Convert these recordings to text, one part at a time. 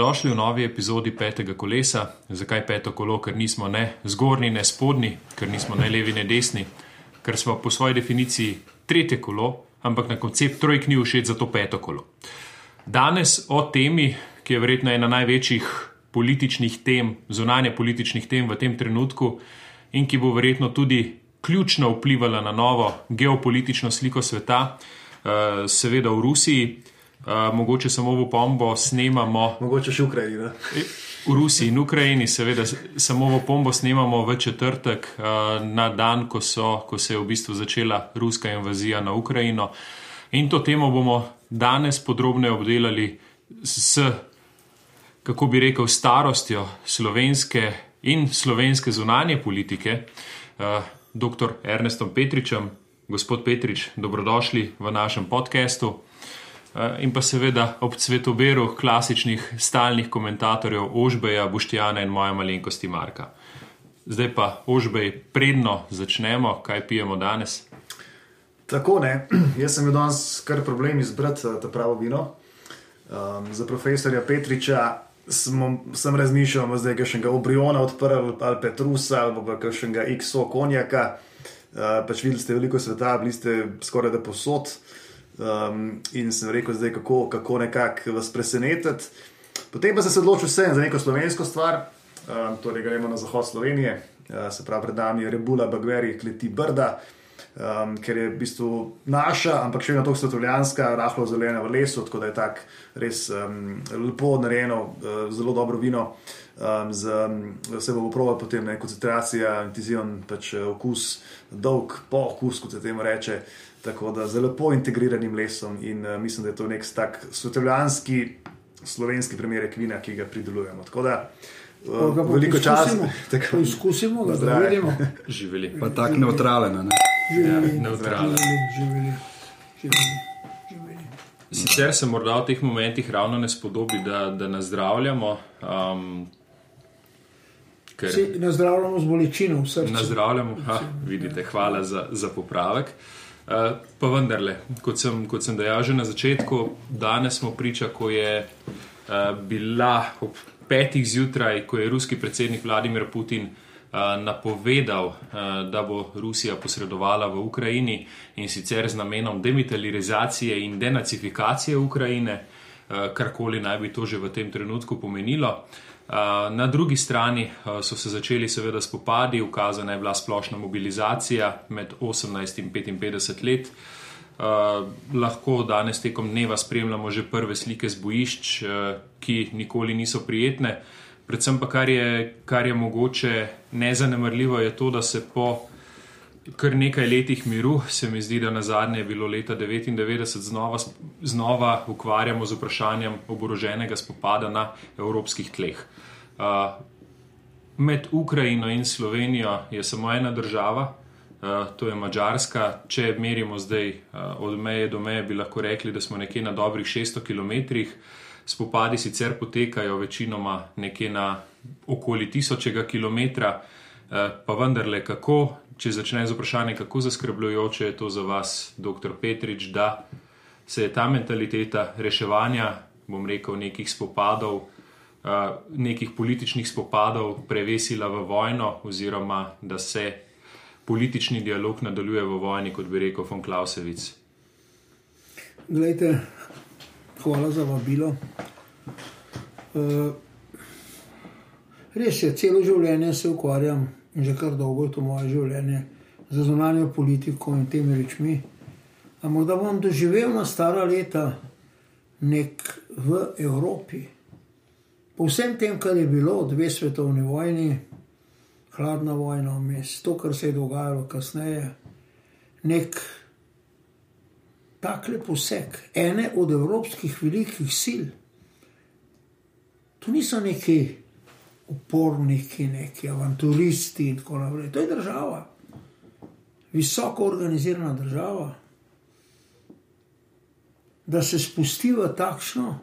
Dobrodošli v novi epizodi petega kolesa. Zakaj peto kolo? Ker nismo ne zgornji, ne spodnji, ker nismo ne levi, ne desni, ker smo po svoji definiciji tretje kolo, ampak na koncept trojk ni všeč za to peto kolo. Danes o temi, ki je verjetno ena največjih političnih tem, zunanje političnih tem v tem trenutku in ki bo verjetno tudi ključno vplivala na novo geopolitično sliko sveta, eh, seveda v Rusiji. Uh, mogoče samo v pombo snemamo. Mogoče še v Ukrajini. V Rusiji in Ukrajini, seveda, samo v pombo snemamo v četrtek, uh, na dan, ko, so, ko se je v bistvu začela ruska invazija na Ukrajino. In to temo bomo danes podrobneje obdelali s, kako bi rekel, starostjo slovenske in slovenske zunanje politike, uh, dr. Ernestom Petričem. Gospod Petrič, dobrodošli v našem podkastu. Eh, in pa seveda ob cvetoberu klasičnih stalnih komentatorjev Ožbeja, Boštjana in moja malenkosti Marka. Zdaj pa Ožbej, predno začnemo, kaj pijemo danes. Tako ne, jaz sem imel danes kar problem izbrati eh, ta pravo vino. Um, za profesorja Petriča sem, sem razmišljal, da je kakšnega Obriona odprl ali Petrusa ali pa kakšnega XO konjaka. Uh, pač videli ste veliko sveta, bili ste skoraj da posod. Um, in sem rekel, zdaj, kako, kako nekako vas presenetiti. Potem pa sem se odločil za neko slovensko stvar, um, torej gremo na zahod Slovenije, uh, se pravi, pred nami je Rebula, Bagveri, Kleti Brda, um, ker je v bistvu naša, ampak še ena tako svetovljanska, rahlo zelena v lesu, tako da je tako res um, lepo narejeno, uh, zelo dobro vino. Um, z, um, se bo proval potem ne, koncentracija, intizion, pač uh, okus, dolg po okus, kot se temu reče. Tako da z lepo integriranim lesom in uh, mislim, da je to nek tak svetovljanski, slovenski primer kvina, ki ga pridelujemo. Tako da uh, veliko časa. Tako izkusimo, da zdaj vidimo. Živeli. Pa tako neutralen. Ne? Živeli. Ja, neutralen. Živeli. Živeli. Živeli. Sicer se morda v teh momentih ravno ne spodobi, da, da nazdravljamo. Um, ker Si nazdravljamo z bolečino v srcu. nazdravljamo, ha, vidite, hvala za, za popravek. Uh, pa vendarle, kot sem, kot sem dejal že na začetku, danes smo priča, ko je uh, bila ob petih zjutraj, ko je ruski predsednik Vladimir Putin uh, napovedal, uh, da bo Rusija posredovala v Ukrajini in sicer z namenom demilitarizacije in denacifikacije Ukrajine, uh, karkoli naj bi to že v tem trenutku pomenilo. Uh, Na drugi strani uh, so se začeli seveda spopadi, ukazana je bila splošna mobilizacija med 18 in 55 let. Uh, lahko danes tekom dneva spremljamo že prve slike z bojišč, uh, ki nikoli niso prijetne. Predvsem pa kar je, kar je mogoče nezanemrljivo, je to, da se po kar nekaj letih miru, se mi zdi, da na zadnje je bilo leta 1999 znova, znova ukvarjamo z vprašanjem oboroženega spopada na evropskih tleh. Uh, med Ukrajino in Slovenijo je samo ena država, uh, to je Mačarska. Če merimo zdaj uh, od meje do meje, bi lahko rekli, da smo nekje na dobrih 600 km. Spopadi sicer potekajo večinoma nekje na okoli tisočega kilometra, uh, pa vendarle, kako, če začnem z vprašanjem, kako zaskrbljujoče je to za vas, dr. Petrič, da se je ta mentaliteta reševanja, bom rekel, nekih spopadov, uh, nekih političnih spopadov prevesila v vojno, oziroma da se politični dialog nadaljuje v vojni, kot bi rekel von Klausevic. Glejte, hvala za vabilo. Uh, res je, celo življenje se ukvarjam in že kar dolgo je to moje življenje za zunanjo politiko in temi rečmi. Ampak da bom doživel na stara leta nek v Evropi, po vsem tem, kar je bilo, dve svetovni vojni, hladna vojna vmes, to, kar se je dogajalo kasneje, nek takle poseg ene od evropskih velikih sil. To niso neki uporniki, neki avanturisti in tako naprej. To je država, visoko organizirana država. Da se spusti v takšno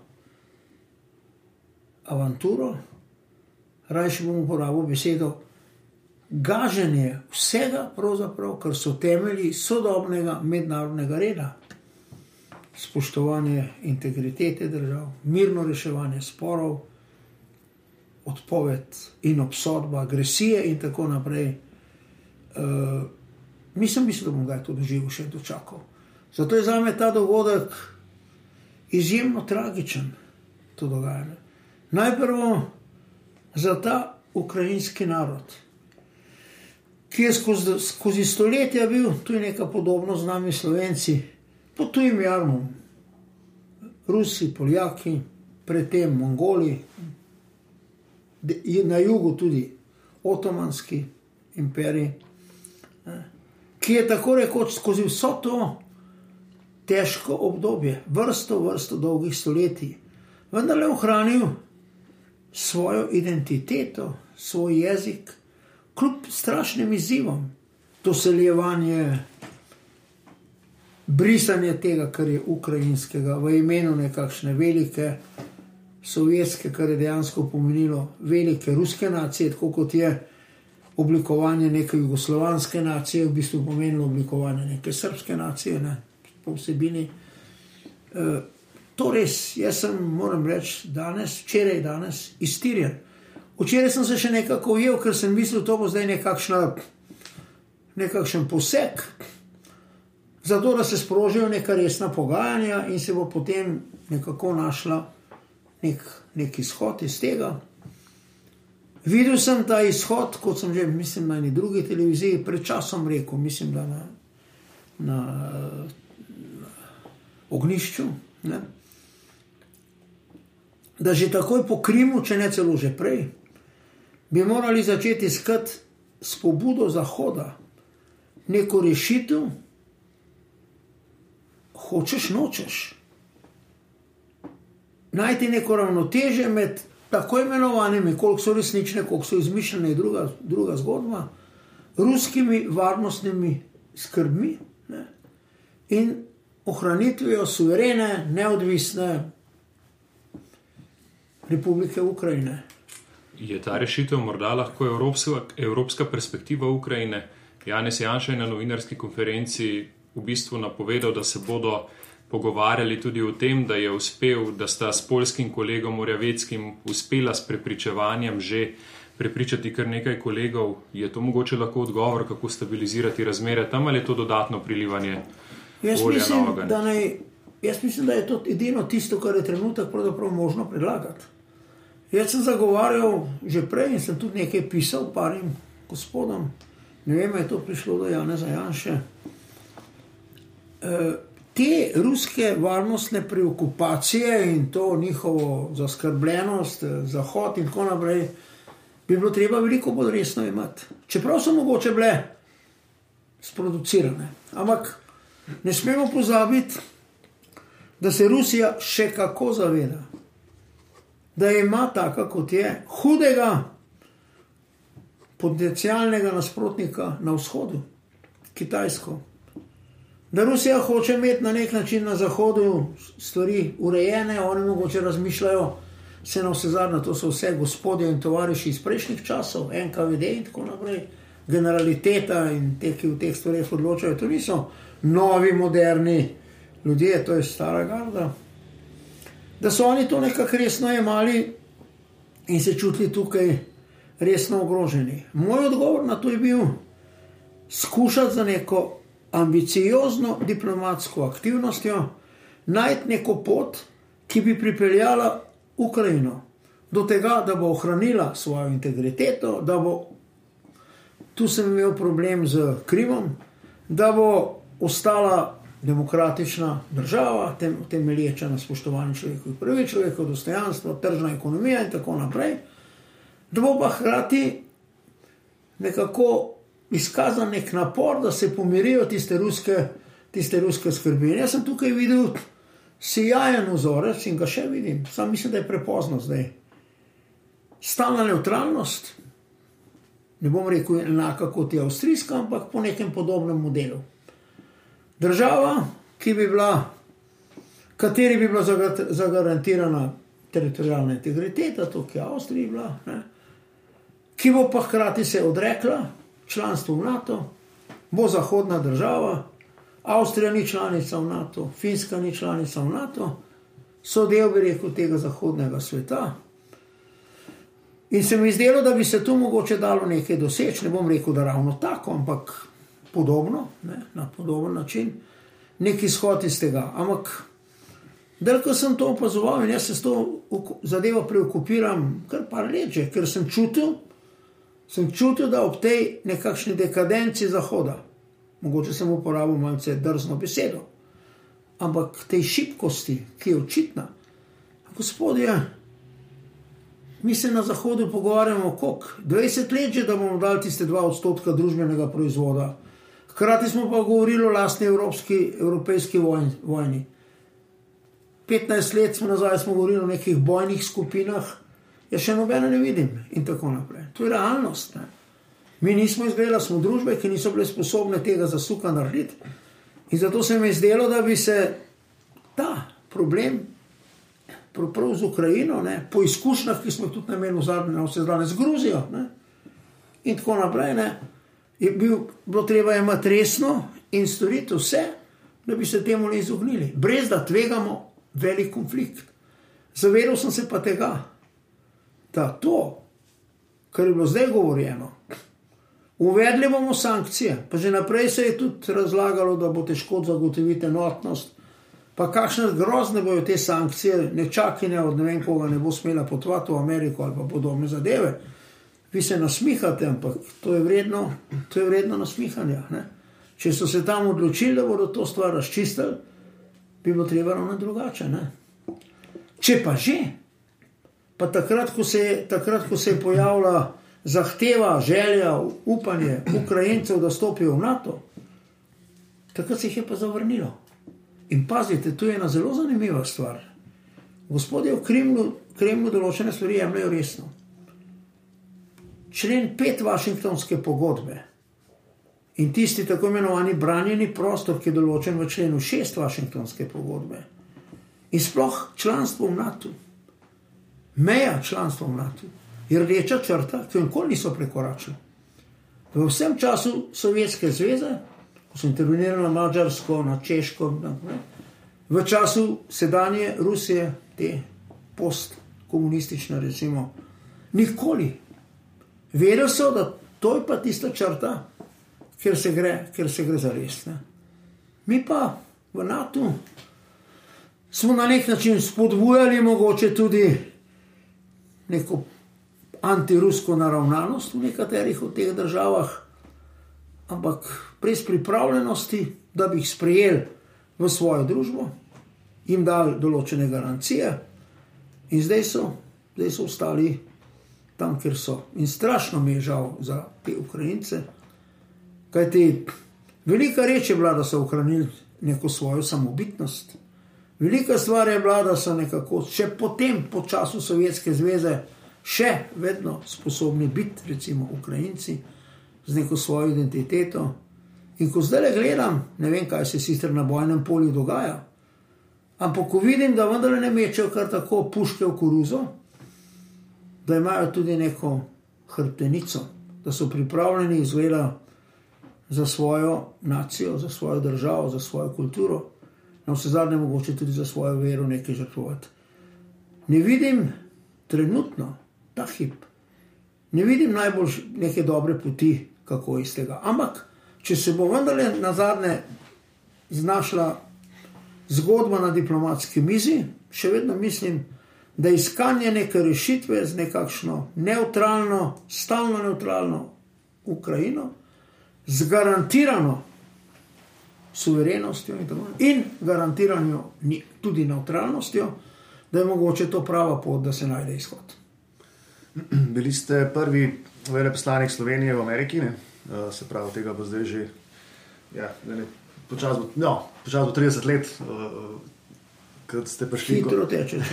avanturo, raje bom uporabil besedo gaženje vsega, kar so temelji sodobnega mednarodnega reda spoštovanje integritete držav, mirno reševanje sporov, odpoved in obsodba agresije in tako naprej. Uh, nisem mislil, da bom ga to doživel še dočakal. Zato je za me ta dogodek izjemno tragičen, to dogajanje. Najprej za ta ukrajinski narod, ki je skozi, skozi stoletja bil tudi nekaj podobno z nami, slovenci, pod tujim jarmom, Rusi, Poljaki, predtem Mongoli, na jugu tudi Otomanski imperij, ki je tako rekoč skozi vso to težko obdobje, vrsto, vrsto dolgih stoletij, vendar le ohranil svojo identiteto, svoj jezik, kljub strašnim izzivom, doseljevanje, brisanje tega, kar je ukrajinskega, v imenu nekakšne velike sovjetske, kar je dejansko pomenilo velike ruske nacije, tako kot je oblikovanje neke jugoslovanske nacije, v bistvu pomenilo oblikovanje neke srpske nacije, ne, po vsebini. E, to res, jaz sem, moram reči, danes, včeraj, danes, iztirjen. Včeraj sem se še nekako ujel, ker sem mislil, da bo zdaj nekakšna, nekakšen poseg, zato da se sprožijo neka resna pogajanja in se bo potem nekako našla nek, nek izhod iz tega. Videl sem ta izhod, kot sem že mislim, na eni drugi televiziji pred časom rekel, mislim, da na, na, na ognišču. Ne? Da že takoj po Krimu, če ne celo že prej, bi morali začeti iskati s pobudo Zahoda neko rešitev, hočeš, nočeš najti neko ravnoteže med tako imenovanimi, koliko so resnične, koliko so izmišljene, druga, druga zgodba, ruskimi varnostnimi skrbmi ne, in ohranitvijo suverene, neodvisne republike Ukrajine. Je ta rešitev morda lahko evropska, evropska perspektiva Ukrajine? Janes Janša je na novinarski konferenci v bistvu napovedal, da se bodo pogovarjali tudi o tem, da je uspel, da sta s polskim kolegom Morjaveckim uspela s prepričevanjem že prepričati kar nekaj kolegov. Je to mogoče lahko odgovor, kako stabilizirati razmere tam ali je to dodatno prilivanje? Jaz mislim, da, ne, jaz mislim, da je to edino tisto, kar je trenutek možno predlagati. Jaz sem zagovarjal že prej in sem tudi nekaj pisal parim gospodom. Ne vem, je to prišlo do Jana Zajanša. Te ruske varnostne preokupacije in to njihovo zaskrbljenost, eh, Zahod in tako naprej, bi bilo treba veliko bolj resno imeti. Čeprav so mogoče bile sproducirane. Ampak ne smemo pozabiti, da se Rusija še kako zaveda, da ima tako, kot je, hudega potencialnega nasprotnika na vzhodu, Kitajsko da Rusija hoče imeti na nek način na Zahodu stvari urejene, oni mogoče razmišljajo, se na vse zadnje, to so vse gospodje in tovariši iz prejšnjih časov, NKVD in tako naprej, generaliteta in te, ki v teh stvarih odločajo, to niso novi, moderni ljudje, to je stara garda. Da so oni to nekako resno imeli in se čutili tukaj resno ogroženi. Moj odgovor na to je bil skušati za neko ambiciozno diplomatsko aktivnostjo najti neko pot, ki bi pripeljala Ukrajino do tega, da bo ohranila svojo integriteto, da bo tu sem imel problem z Krimom, da bo ostala demokratična država, tem, temelječa na spoštovanju človekovih pravic, človekovih dostojanstva, tržna ekonomija in tako naprej, da bo pa hkrati nekako izkazan nek napor, da se pomirijo tiste ruske, tiste ruske skrbi. In jaz sem tukaj videl sijajen vzorec in ga še vidim, samo mislim, da je prepozno zdaj. Stalna neutralnost, ne bom rekel enaka kot je avstrijska, ampak po nekem podobnem modelu. Država, ki bi bila, kateri bi bila zagarantirana teritorijalna integriteta, to, ki je Avstrija bila, ne? ki bo pa hkrati se odrekla članstvo v NATO, bo zahodna država, Avstrija ni članica v NATO, Finska ni članica v NATO, so del, bi rekel, tega zahodnega sveta. In se mi zdelo, da bi se tu mogoče dalo nekaj doseči, ne bom rekel, da ravno tako, ampak podobno, ne, na podoben način, neki izhod iz tega. Ampak, da ko sem to opazoval in jaz se s to zadevo preokupiram kar par let, že, ker sem čutil, sem čutil, da ob tej nekakšni dekadenci Zahoda, mogoče sem uporabil malce drzno besedo, ampak tej šibkosti, ki je očitna, gospodje, mi se na Zahodu pogovarjamo, koliko 20 let že, da bomo dali tiste 2 odstotka družbenega proizvoda. Hkrati smo pa govorili o lastni evropski, evropejski vojni. 15 let smo nazaj smo govorili o nekih bojnih skupinah, jaz še nobene ne vidim in tako naprej. To je realnost. Ne? Mi nismo izgledali, smo družbe, ki niso bile sposobne tega zasuka narediti. In zato se mi je zdelo, da bi se ta problem prav z Ukrajino, ne, po izkušnjah, ki smo jih tudi imeli v zadnjem, no, vse zdaj z Gruzijo. Ne, in tako naprej, ne, je bil, bilo treba imeti resno in storiti vse, da bi se temu ne izognili, brez da tvegamo velik konflikt. Zavedal sem se pa tega, da to, kar je bilo zdaj govorjeno, uvedli bomo sankcije, pa že naprej se je tudi razlagalo, da bo težko zagotoviti enotnost pa kakšne grozne bojo te sankcije, nečakine od ne vem koga ne bo smela potovati v Ameriko ali pa podobne zadeve. Vi se nasmihate, ampak to je vredno, to je vredno nasmihanja. Ne? Če so se tam odločili, da bodo to stvar razčistili, bi bilo treba ravno drugače. Ne? Če pa že, pa takrat, ko se, takrat, ko se je pojavila zahteva, želja, upanje Ukrajincev, da stopijo v NATO, takrat se jih je pa zavrnilo. In pazite, tu je ena zelo zanimiva stvar. Gospodje v Kremlu, Kremlu določene stvari jemljajo resno. Člen 5 Washingtonske pogodbe in tisti tako imenovani branjeni prostor, ki je določen v členu 6 Washingtonske pogodbe in sploh članstvo v NATO, meja članstva v NATO, je rdeča črta, ki jo nikoli niso prekoračili. V vsem času Sovjetske zveze ko so intervenirali na Mačarsko, na Češko, ne, v času sedanje Rusije, te postkomunistične, recimo, nikoli. Vedeli so, da to je pa tista črta, ker se gre, ker se gre za res. Ne. Mi pa v NATO smo na nek način spodbujali mogoče tudi neko antirusko naravnanost v nekaterih od teh državah, ampak brez pripravljenosti, da bi jih sprejeli v svojo družbo, jim dali določene garancije, in zdaj so, zdaj so ostali tam, kjer so. In strašno mi je žal za te Ukrajince, kajti velika reč je bila, da so ohranili neko svojo samobitnost. Velika stvar je bila, da so nekako še potem, po času Sovjetske zveze, še vedno sposobni biti, recimo, Ukrajinci z neko svojo identiteto. In ko zdaj le gledam, ne vem, kaj se sicer na bojnem polju dogaja, ampak ko vidim, da vendarle ne mečejo kar tako puške v koruzo, da imajo tudi neko hrbtenico, da so pripravljeni izgleda za svojo nacijo, za svojo državo, za svojo kulturo, na vse zadnje mogoče tudi za svojo vero nekaj žrtvovati. Ne vidim trenutno, ta hip, ne vidim najbolj neke dobre poti, kako iz tega. Ampak če se bo vendarle na zadnje znašla zgodba na diplomatski mizi, še vedno mislim, da je iskanje neke rešitve z nekakšno neutralno, stalno neutralno Ukrajino, z garantirano suverenostjo in, in garantirano tudi neutralnostjo, da je mogoče to prava pot, da se najde izhod. Bili ste prvi veleposlanik Slovenije v Ameriki, ne? uh, se pravi, tega bo zdaj že ja, počasi bo, no, počas bo 30 let, uh, kot ste prišli. Hitro teče.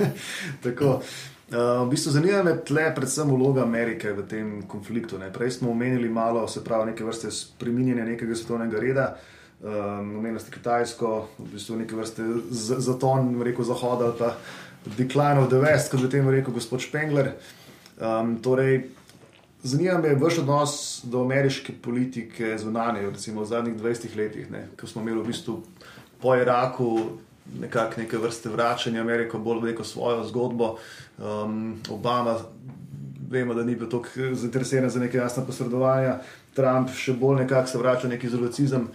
Tako. Uh, v bistvu zanima me tle predvsem vloga Amerike v tem konfliktu. Ne. Prej smo omenili malo, se pravi, neke vrste spreminjanja nekega svetovnega reda. Um, omenili ste Kitajsko, v bistvu neke vrste zaton, rekel Zahod ali pa Decline of the West, kot bi temu rekel gospod Spengler. Um, torej, Zanima me vaš odnos do ameriške politike zunanje, recimo v zadnjih 20 letih, ne, ko smo imeli v bistvu po Iraku nekak neke vrste vračanja Amerike, bolj neko svojo zgodbo. Um, Obama vemo, da ni bil tako zainteresiran za neke jasne posredovanja. Trump še bolj nekako se vrača v neki izolacizem.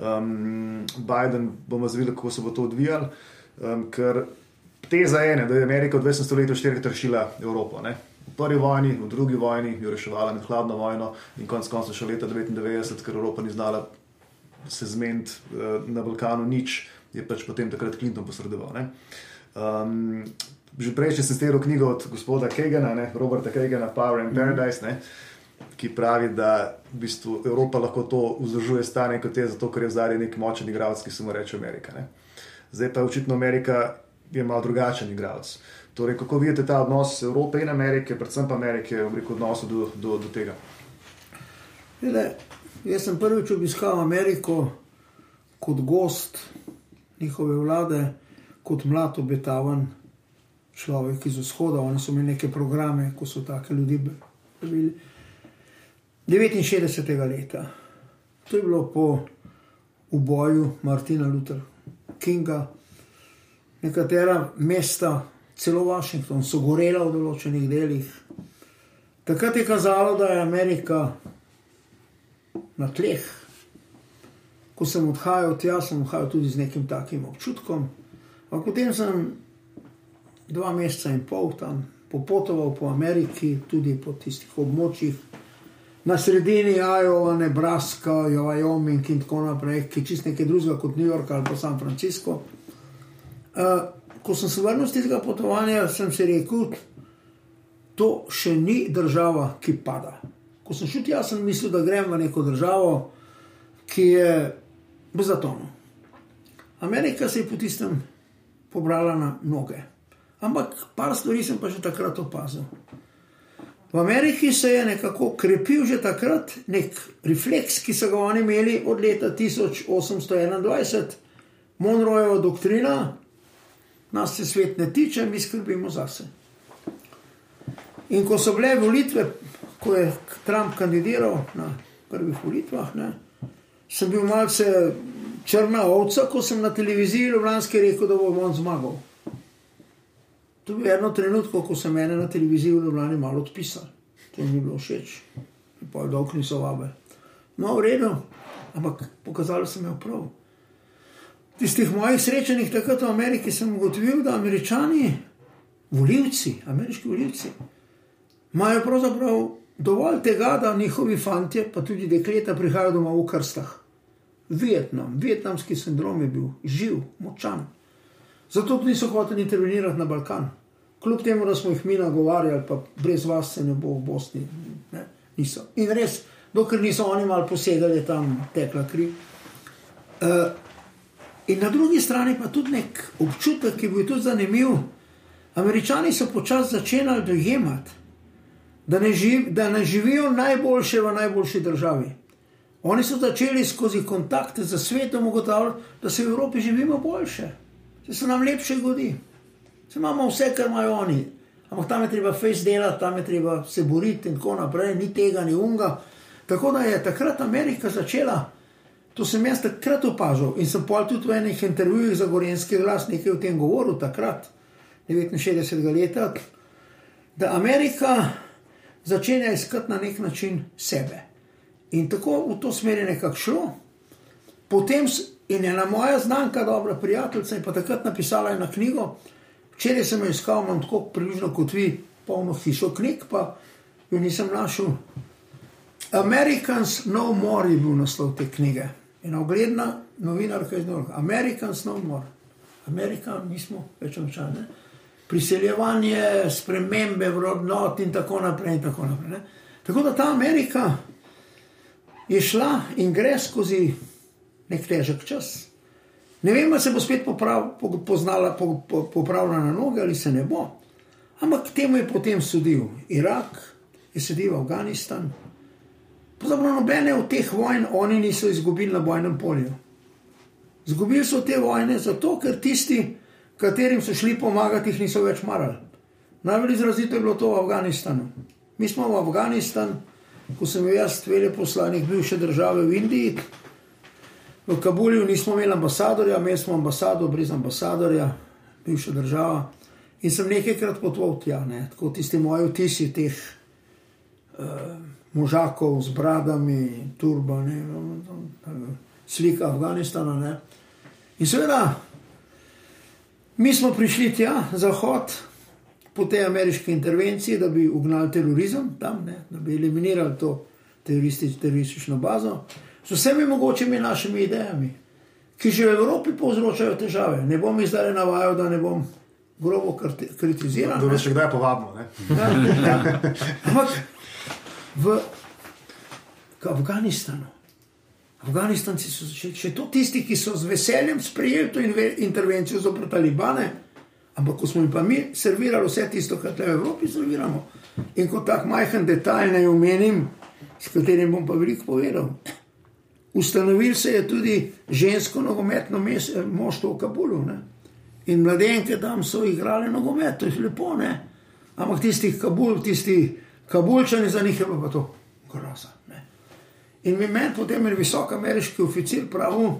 Um, Biden bomo zvideli, kako se bo to odvijalo. Um, ker teza ene, da je Amerika v 20. stoletju štirikrat rešila Evropo. Ne? V prvi vojni, v drugi vojni jo reševala med hladno vojno in konec konca še leta 1999, ker Evropa ni znala se zmeniti uh, na Balkanu nič, je pač potem takrat Clinton posredoval. Um, že prej sem steral knjigo od gospoda Kegana, ne, Roberta Kegana, Power and Paradise, ne, ki pravi, da v bistvu Evropa lahko to vzdržuje stanje kot je, zato ker je zdaj nek močen igralec, ki se mu reče Amerika. Ne. Zdaj pa očitno Amerika je malo drugačen igralec. Torej, kako vidite ta odnos Evrope in Amerike, predvsem pa Amerike v odnosu do, do, do tega? Vede, Jaz sem prvič obiskal Ameriko kot gost njihove vlade, kot mlad obetaven človek iz vzhoda. Oni so imeli neke programe, ko so take ljudi bili. 69. leta. To je bilo po uboju Martina Luther Kinga. Nekatera mesta, celo Washington, so gorela v določenih delih. Takrat je kazalo, da je Amerika na tleh. Ko sem odhajal tja, sem odhajal tudi z nekim takim občutkom. Ampak potem sem dva meseca in pol tam popotoval po Ameriki, tudi po tistih območjih, na sredini Iowa, Nebraska, Wyoming in tako naprej, ki je čist nekaj drugega kot New York ali pa San Francisco. Uh, ko sem se vrnil z tega potovanja, sem si rekel, to še ni država, ki pada. Ko sem šel tja, sem mislil, da grem v neko državo, ki je v zatonu. Amerika se je po tistem pobrala na noge. Ampak par stvari sem pa že takrat opazil. V Ameriki se je nekako krepil že takrat nek refleks, ki so ga oni imeli od leta 1821, Monroeva doktrina, nas se svet ne tiče, mi skrbimo zase. In ko so bile volitve ko je Trump kandidiral na prvih volitvah, ne, sem bil malce črna ovca, ko sem na televiziji Ljubljanski rekel, da bo on zmagal. To je bilo eno trenutko, ko sem mene na televiziji v Ljubljani malo odpisal. To mi je bilo všeč, pa je dolg niso vabe. No, v redu, ampak pokazalo se mi je prav. Tistih mojih srečanjih takrat v Ameriki sem ugotovil, da američani, volivci, ameriški volivci, imajo pravzaprav dovolj tega, da njihovi fanti, pa tudi dekleta, prihajajo domov v krstah. Vietnam, vietnamski sindrom je bil živ, močan. Zato tudi niso hoteli intervenirati na Balkan. Kljub temu, da smo jih mi nagovarjali, pa brez vas se ne bo v Bosni. Ne? Niso. In res, dokler niso oni malo posegali, tam tekla kri. Uh, in na drugi strani pa tudi nek občutek, ki bi bil tudi zanimiv. Američani so počasi začeli dojemati, da ne, živ, da ne živijo najboljše v najboljši državi. Oni so začeli skozi kontakte z svetom ugotavljati, da se v Evropi živimo boljše, da se nam lepše godi. Se imamo vse, kar imajo oni. Ampak tam je treba face delati, tam je treba se boriti in tako naprej, ni tega, ni unga. Tako da je takrat Amerika začela, to sem jaz takrat opazil in sem pol tudi v enih intervjujih za Gorenski glas nekaj o tem govoril, takrat, 69. leta, da Amerika začenja iskati na nek način sebe. In tako v to smer je nekako šlo. Potem in ena moja znanka, dobra prijateljica, je pa takrat napisala eno knjigo. Včeraj sem jo iskal, imam tako približno kot vi, polno hišo knjig, pa jo nisem našel. Americans No More je bil naslov te knjige. In ogledna novinarka iz Norga. Americans No More. Amerika, mi smo več očani priseljevanje, spremembe vrednot in tako naprej. In tako, naprej tako da ta Amerika je šla in gre skozi nek težek čas. Ne vem, ali se bo spet poprav, po, poznala, po, po, popravila na noge ali se ne bo. Ampak temu je potem sodil Irak, je sedel Afganistan. Pravzaprav nobene od teh vojn oni niso izgubili na bojnem polju. Zgubili so te vojne zato, ker tisti, katerim so šli pomagati, jih niso več marali. Najbolj izrazito je bilo to v Afganistanu. Mi smo v Afganistanu, ko sem jaz veleposlanik bivše države v Indiji, v Kabulju nismo imeli ambasadorja, imeli smo ambasado brez ambasadorja, bivša država. In sem nekajkrat potoval tja, ne? tako tisti moji vtisi teh možakov z bradami, turbani, slika Afganistana. Ne. In seveda, mi smo prišli tja, zahod, po tej ameriški intervenciji, da bi ugnali terorizem tam, ne, da bi eliminirali to teroristično bazo, z vsemi mogočimi našimi idejami, ki že v Evropi povzročajo težave. Ne bom jih zdaj navajal, da ne bom grobo kritiziral. To je še kdaj povabno. Ja, ja. Ampak v Afganistanu. Afganistanci so še, še to tisti, ki so z veseljem sprejeli to intervencijo zopr talibane, ampak ko smo jim pa mi servirali vse tisto, kar te v Evropi serviramo. In kot tak majhen detajl ne omenim, s katerim bom pa veliko povedal. Ustanovil se je tudi žensko nogometno moštvo v Kabulu. Ne? In mladenke tam so igrali nogomet, to je lepo, ne? ampak tisti Kabul, tisti Kabulčani za njih je pa to groza. In mi meni potem je visok ameriški oficir pravil,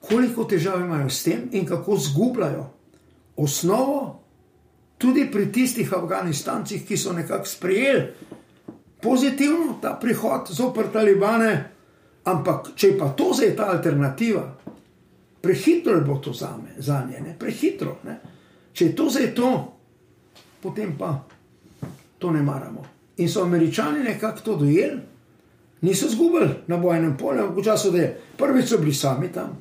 koliko težav imajo s tem in kako zgubljajo osnovo, tudi pri tistih Afganistancih, ki so nekako sprejeli pozitivno ta prihod zoper talibane, ampak če pa to zdaj ta alternativa, prehitro bo to za me, za nje, ne? prehitro. Ne? Če je to zdaj to, potem pa to ne maramo. In so američani nekako to dojeli niso zgubili na bojnem polju, v času, da je prvič so bili sami tam.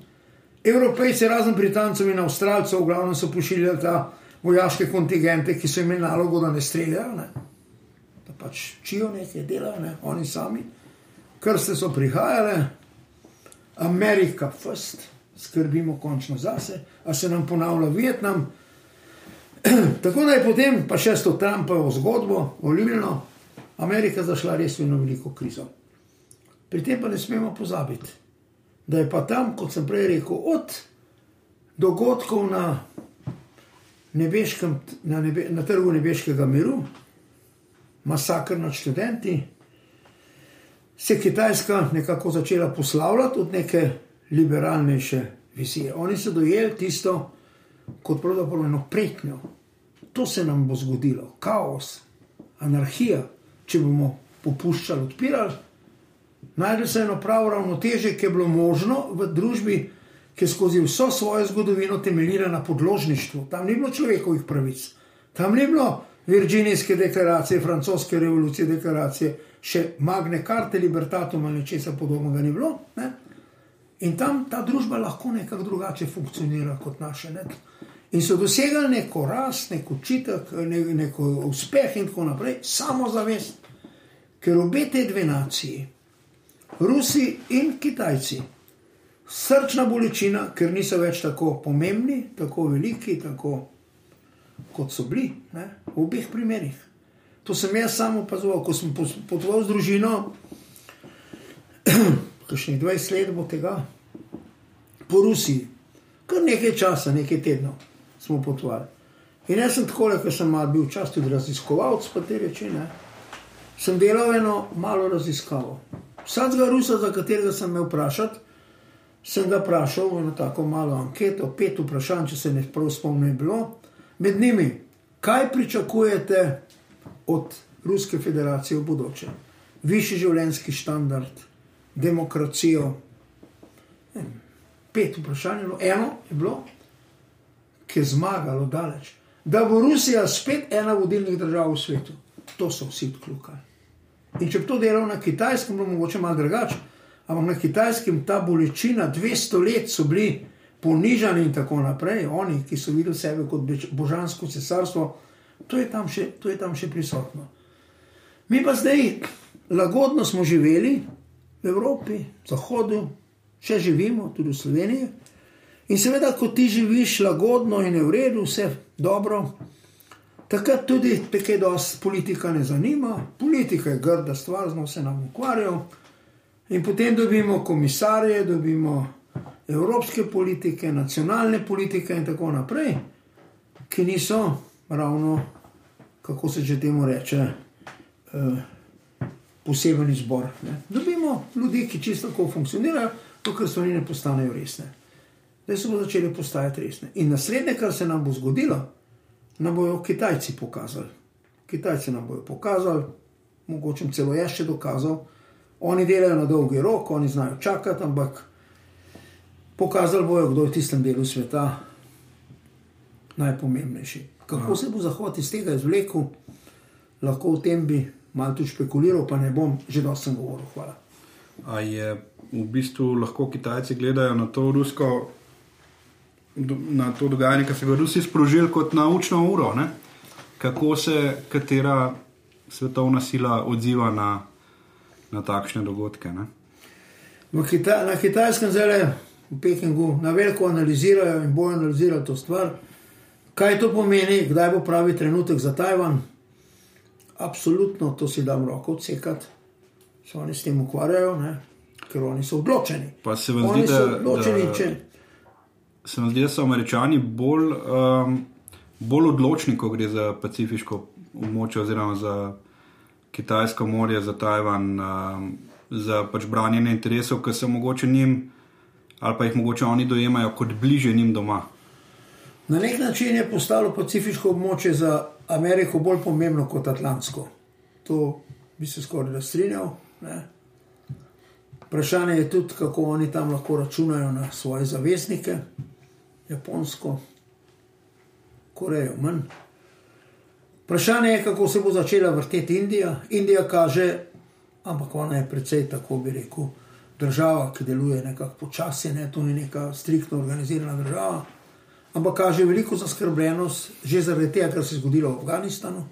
Evropejci, razen Britancov in Avstralcev, v glavnem so pošiljali ta vojaške kontingente, ki so imeli nalogo, da ne streljajo, ne? da pač čijo nekaj delajo, ne? oni sami, krste so prihajale, Amerika, first, skrbimo končno zase, a se nam ponavlja Vietnam. Tako da je potem pa še s to Trumpovo zgodbo, volilno, Amerika zašla res v eno veliko krizo. Pri tem pa ne smemo pozabiti, da je pa tam, kot sem prej rekel, od dogodkov na, nebeškem, na, nebe, na trgu nebeškega miru, masakr nad študenti, se je Kitajska nekako začela poslavljati od neke liberalnejše vizije. Oni so dojeli tisto kot pravzaprav eno pretnjo. To se nam bo zgodilo, kaos, anarhija, če bomo popuščali, odpirali. Najdel se je eno pravo ravnoteže, ki je bilo možno v družbi, ki je skozi vso svojo zgodovino temeljila na podložništvu. Tam ni bilo človekovih pravic, tam ni bilo Virginijske deklaracije, francoske revolucije, deklaracije, še Magne Carte, Libertatum ali česa podobnega ni bilo. Ne? In tam ta družba lahko nekako drugače funkcionira kot naše. Ne? In so dosegali neko rast, neko učitek, ne, neko uspeh in tako naprej, samo zavest. Ker obe te dve naciji, Rusi in Kitajci. Srčna bolečina, ker niso več tako pomembni, tako veliki, tako kot so bili, ne? v obeh primerih. To sem jaz samo opazoval, ko sem potoval z družino, kakšnih 20 let bo tega, po Rusiji, kar nekaj časa, nekaj tednov smo potovali. In jaz sem tako, ker sem bil včasih tudi raziskovalec, pa te reči, ne? sem delal eno malo raziskavo. Vsakega Rusa, za katerega sem me vprašal, sem ga vprašal na tako malo anketo, pet vprašanj, če se ne prav spomnim, bilo. Med njimi, kaj pričakujete od Ruske federacije v bodoče? Višji življenjski standard, demokracijo. Pet vprašanj je bilo, eno je bilo, ki je zmagalo daleč. Da bo Rusija spet ena vodilnih držav v svetu. To so vsi odkljukali. In če bi to delal na kitajskem, bo mogoče malo drugače. Ampak na kitajskem ta bolečina, 200 let so bili ponižani in tako naprej, oni, ki so videli sebe kot božansko cesarstvo, to je tam še, to je tam še prisotno. Mi pa zdaj lagodno smo živeli v Evropi, v Zahodu, še živimo, tudi v Sloveniji. In seveda, ko ti živiš lagodno in je v redu, vse dobro, Takrat tudi te dosti politika ne zanima, politika je grda stvar, znamo se nam ukvarjati. In potem dobimo komisarje, dobimo evropske politike, nacionalne politike in tako naprej, ki niso ravno, kako se že temu reče, eh, poseben izbor. Ne. Dobimo ljudi, ki čisto tako funkcionirajo, dokler stvari ne postanejo resne. Zdaj so začeli postajati resne. In naslednje, kar se nam bo zgodilo, nam bodo Kitajci pokazali. Kitajci nam bodo pokazali, mogoče celo jaz še dokazal. Oni delajo na dolgi rok, oni znajo čakati, ampak pokazali bojo, kdo je v tistem delu sveta najpomembnejši. Kako se bo Zahod iz tega izvlekel, lahko o tem bi malo tudi špekuliral, pa ne bom že dosti govoril. Hvala. A je v bistvu lahko Kitajci gledajo na to rusko, na to dogajanje, ki so ga Rusi sprožili kot naučno uro, ne? kako se katera svetovna sila odziva na, na takšne dogodke. Kita, na kitajskem zelo, v Pekingu, na veliko analizirajo in bojo analizirali to stvar. Kaj to pomeni, kdaj bo pravi trenutek za Tajvan? Absolutno, to si dam roko odsekati, se oni s tem ukvarjajo, ne? ker oni so odločeni. Pa se vam zdi, da, odločeni, da, če... se zdi, da so američani bolj, um, bolj odločni, ko gre za pacifiško območje, oziroma za Kitajsko morje, za Tajvan, um, za pač branjenje interesov, ki so mogoče njim, ali pa jih mogoče oni dojemajo kot bliže njim doma. Na nek način je postalo pacifiško območje za Ameriko bolj pomembno kot Atlantsko. To bi se skoraj strinjal. Ne? Vprašanje je tudi, kako oni tam lahko računajo na svoje zaveznike, Japonsko, Korejo, manj. Vprašanje je, kako se bo začela vrteti Indija. Indija kaže, ampak ona je precej, tako bi rekel, država, ki deluje nekako počasi, ne? to ni neka striktno organizirana država ampak kaže veliko zaskrbljenost, že zaradi tega, kar se je zgodilo v Afganistanu.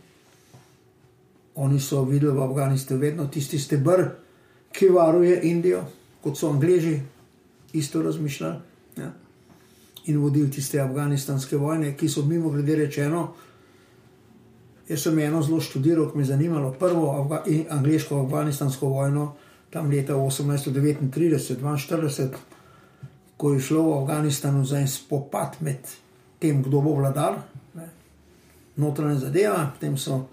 Oni so videli v Afganistanu vedno tisti stebr, ki varuje Indijo, kot so Angliji, isto razmišljali. Ja. In vodili tiste afganistanske vojne, ki so mimo grede rečeno. Jaz sem eno zelo študiral, ki me je zanimalo, prvo Afga angliško-afganistansko vojno, tam leta 1839-1842 ko je šlo v Afganistanu za en spopad med tem, kdo bo vladal, notranje zadeve. So,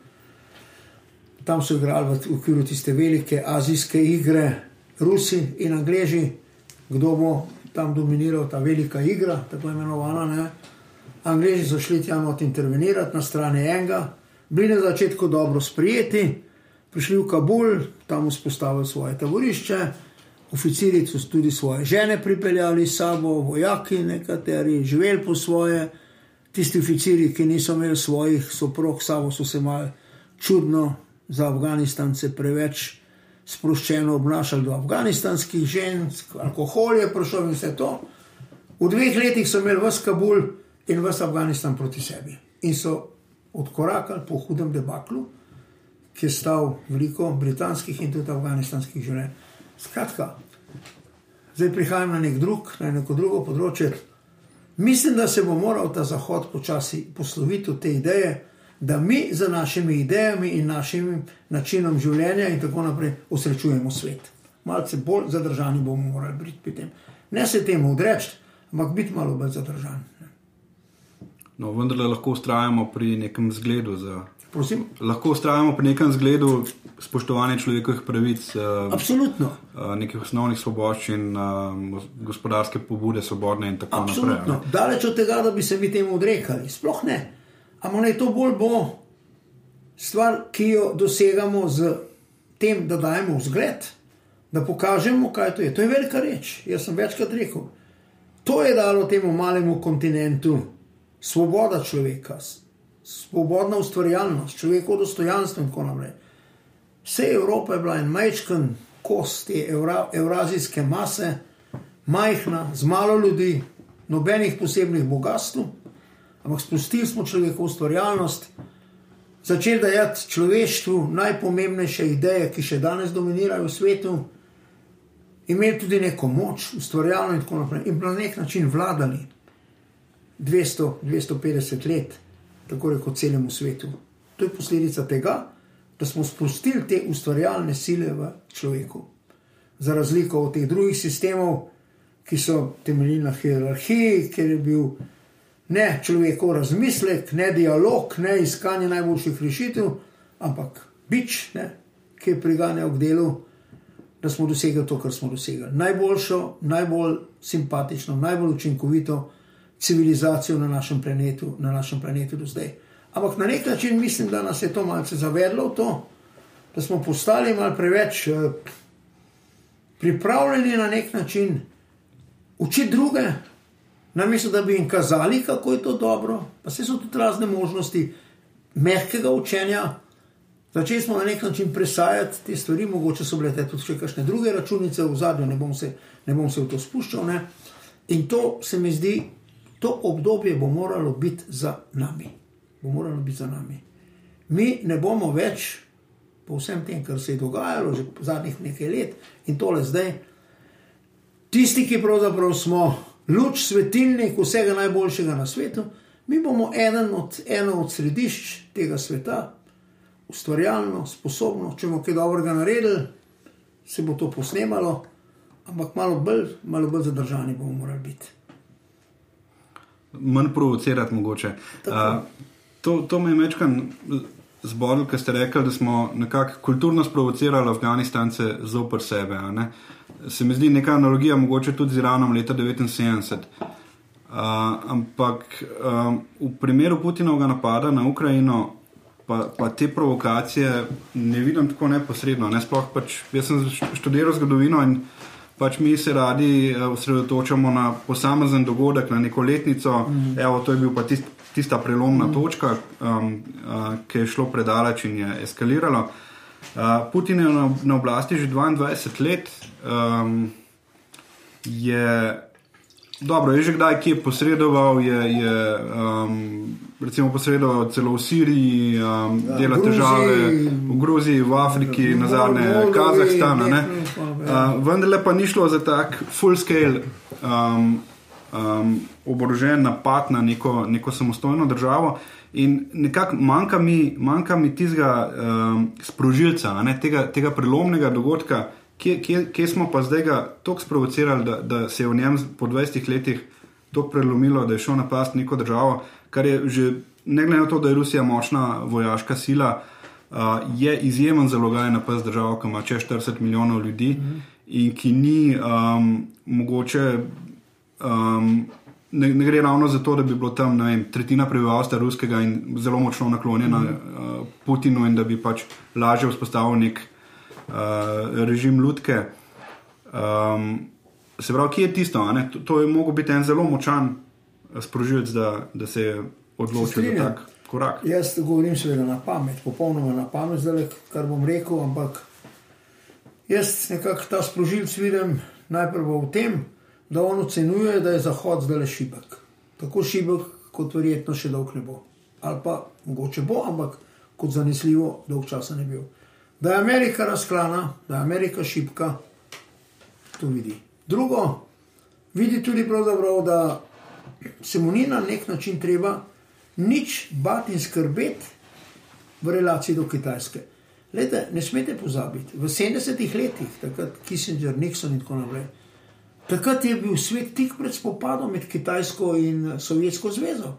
tam so igrali v okviru tiste velike azijske igre, Rusi in Angleži, kdo bo tam dominiral ta velika igra, tako imenovana. Ne? Angleži so šli tam od intervenirati na strani enega, bili na začetku dobro sprijeti, prišli v Kabul, tam vzpostavili svoje taborišče oficiri so tudi svoje žene pripeljali s sabo, vojaki, nekateri živeli po svoje. Tisti oficiri, ki niso imeli svojih soprog, sabo so se malo čudno za Afganistance preveč sproščeno obnašali do afganistanskih žensk, alkohol je prišel in vse to. V dveh letih so imeli vse Kabul in vse Afganistan proti sebi. In so odkorakali po hudem debaklu, ki je stal veliko britanskih in tudi afganistanskih življenj. Skratka, zdaj prihajam na nek drug, na neko drugo področje. Mislim, da se bo moral ta zahod počasi posloviti od te ideje, da mi z našimi idejami in našim načinom življenja in tako naprej osrečujemo svet. Malce bolj zadržani bomo morali biti pri tem. Ne se temu odreči, ampak biti malo bolj zadržani. No, vendar lahko ustrajamo pri nekem zgledu za Prosim? Lahko ustrajamo pri nekem zgledu spoštovanja človekovih pravic. Uh, Absolutno. Uh, nekih osnovnih svoboščin, uh, gospodarske pobude, svobodne in tako Absolutno. naprej. Absolutno. Daleč od tega, da bi se mi temu odrekali. Sploh ne. Ampak naj to bolj bo stvar, ki jo dosegamo z tem, da dajemo vzgled, da pokažemo, kaj to je. To je velika reč. Jaz sem večkrat rekel. To je dalo temu malemu kontinentu svoboda človeka svobodna ustvarjalnost, človekovo dostojanstvo in tako naprej. Vse Evropa je bila en majčken kos te evra, evrazijske mase, majhna, z malo ljudi, nobenih posebnih bogatstv, ampak spustili smo človekovo ustvarjalnost, začeli dajati človeštvu najpomembnejše ideje, ki še danes dominirajo v svetu. Imeli tudi neko moč, ustvarjalno in tako naprej, in na nek način vladali 200-250 let tako rekoč celemu svetu. To je posledica tega, da smo spustili te ustvarjalne sile v človeku. Za razliko od teh drugih sistemov, ki so temeljili na hierarhiji, ker je bil ne človekov razmislek, ne dialog, ne iskanje najboljših rešitev, ampak bič, ne, ki je priganjal k delu, da smo dosegli to, kar smo dosegli. Najboljšo, najbolj simpatično, najbolj učinkovito civilizacijo na našem planetu, na našem planetu do zdaj. Ampak na nek način mislim, da nas je to malce zavedlo v to, da smo postali malo preveč uh, pripravljeni na nek način učiti druge, namesto da bi jim kazali, kako je to dobro. Pa se so tudi razne možnosti mehkega učenja. Začeli smo na nek način presajati te stvari, mogoče so bile tudi še kakšne druge računice v zadnjem, ne, ne bom se v to spuščal. Ne? In to se mi zdi, to obdobje bo moralo biti za nami. Bo moralo biti za nami. Mi ne bomo več, po vsem tem, kar se je dogajalo že zadnjih nekaj let in tole zdaj, tisti, ki pravzaprav smo luč, svetilnik vsega najboljšega na svetu, mi bomo eden od, eno od središč tega sveta, ustvarjalno, sposobno, če bomo kaj dobrega naredili, se bo to posnemalo, ampak malo bolj, malo bolj zadržani bomo morali biti. Manj provocirati, mogoče. Uh, to, to me je večkrat zbodlo, ker ste rekli, da smo nekako kulturno sprovocirali Afganistance zopr sebe. Se mi zdi neka analogija, mogoče tudi z Iranom leta 1979. Uh, ampak um, v primeru Putinovega napada na Ukrajino, pa, pa te provokacije ne vidim tako neposredno. Ne? Sploh pač jaz sem študiral zgodovino in pač mi se radi osredotočamo na posamezen dogodek, na neko letnico. Mm. Evo, to je bil pa tist, tista prelomna mm. točka, um, uh, ki je šlo predaleč in je eskaliralo. Uh, Putin je na, na oblasti že 22 let. Um, je Dobro, je že kdaj kje posredoval, je, je um, recimo posredoval celo v Siriji, um, ja, dela Gruziji, težave v Gruziji, v Afriki, na zadnje Kazahstanu. Uh, vendar pa ni šlo za tak full scale um, um, oborožen napad na neko, neko samostojno državo. In nekako manjka mi, manjka mi tistega um, sprožilca, ne, tega, tega prelomnega dogodka kje, kje, kje smo pa zdaj ga tako sprovocirali, da, da se je v njem po 20 letih tako prelomilo, da je šel napast neko državo, kar je že ne glede na to, da je Rusija močna vojaška sila, uh, je izjemen zalogaj na pas državo, ki ima čez 40 milijonov ljudi mm. in ki ni um, mogoče. Um, Ne, ne gre ravno za to, da bi bilo tam vem, tretjina prebivalstva ruskega in zelo močno naklonjena mm. uh, Putinu, in da bi pač lažje vzpostavil nek uh, uh, režim Ludke. Um, se pravi, kje je tisto? To, to je mogel biti en zelo močan sprožilec, da, da se je odločil za tak korak. Jaz govorim seveda na pamet, popolnoma na pamet, zdaj, kar bom rekel, ampak jaz nekako ta sprožilec vidim najprej v tem, da on ocenjuje, da je Zahod zdaj le šibek. Tako šibek, kot verjetno še dolgo ne bo. Ali pa mogoče bo, ampak kot zanesljivo dolg časa ne bi bil da je Amerika razklana, da je Amerika šipka, to vidi. Drugo, vidi tudi da se mu ni na nek način treba nič bati in skrbeti v relaciji do Kitajske. Lete, ne smete pozabiti, v 70-ih letih, takrat Kissinger, Nixon in tako naprej, takrat je bil svet tik pred spopadom med Kitajsko in Sovjetsko zvezo.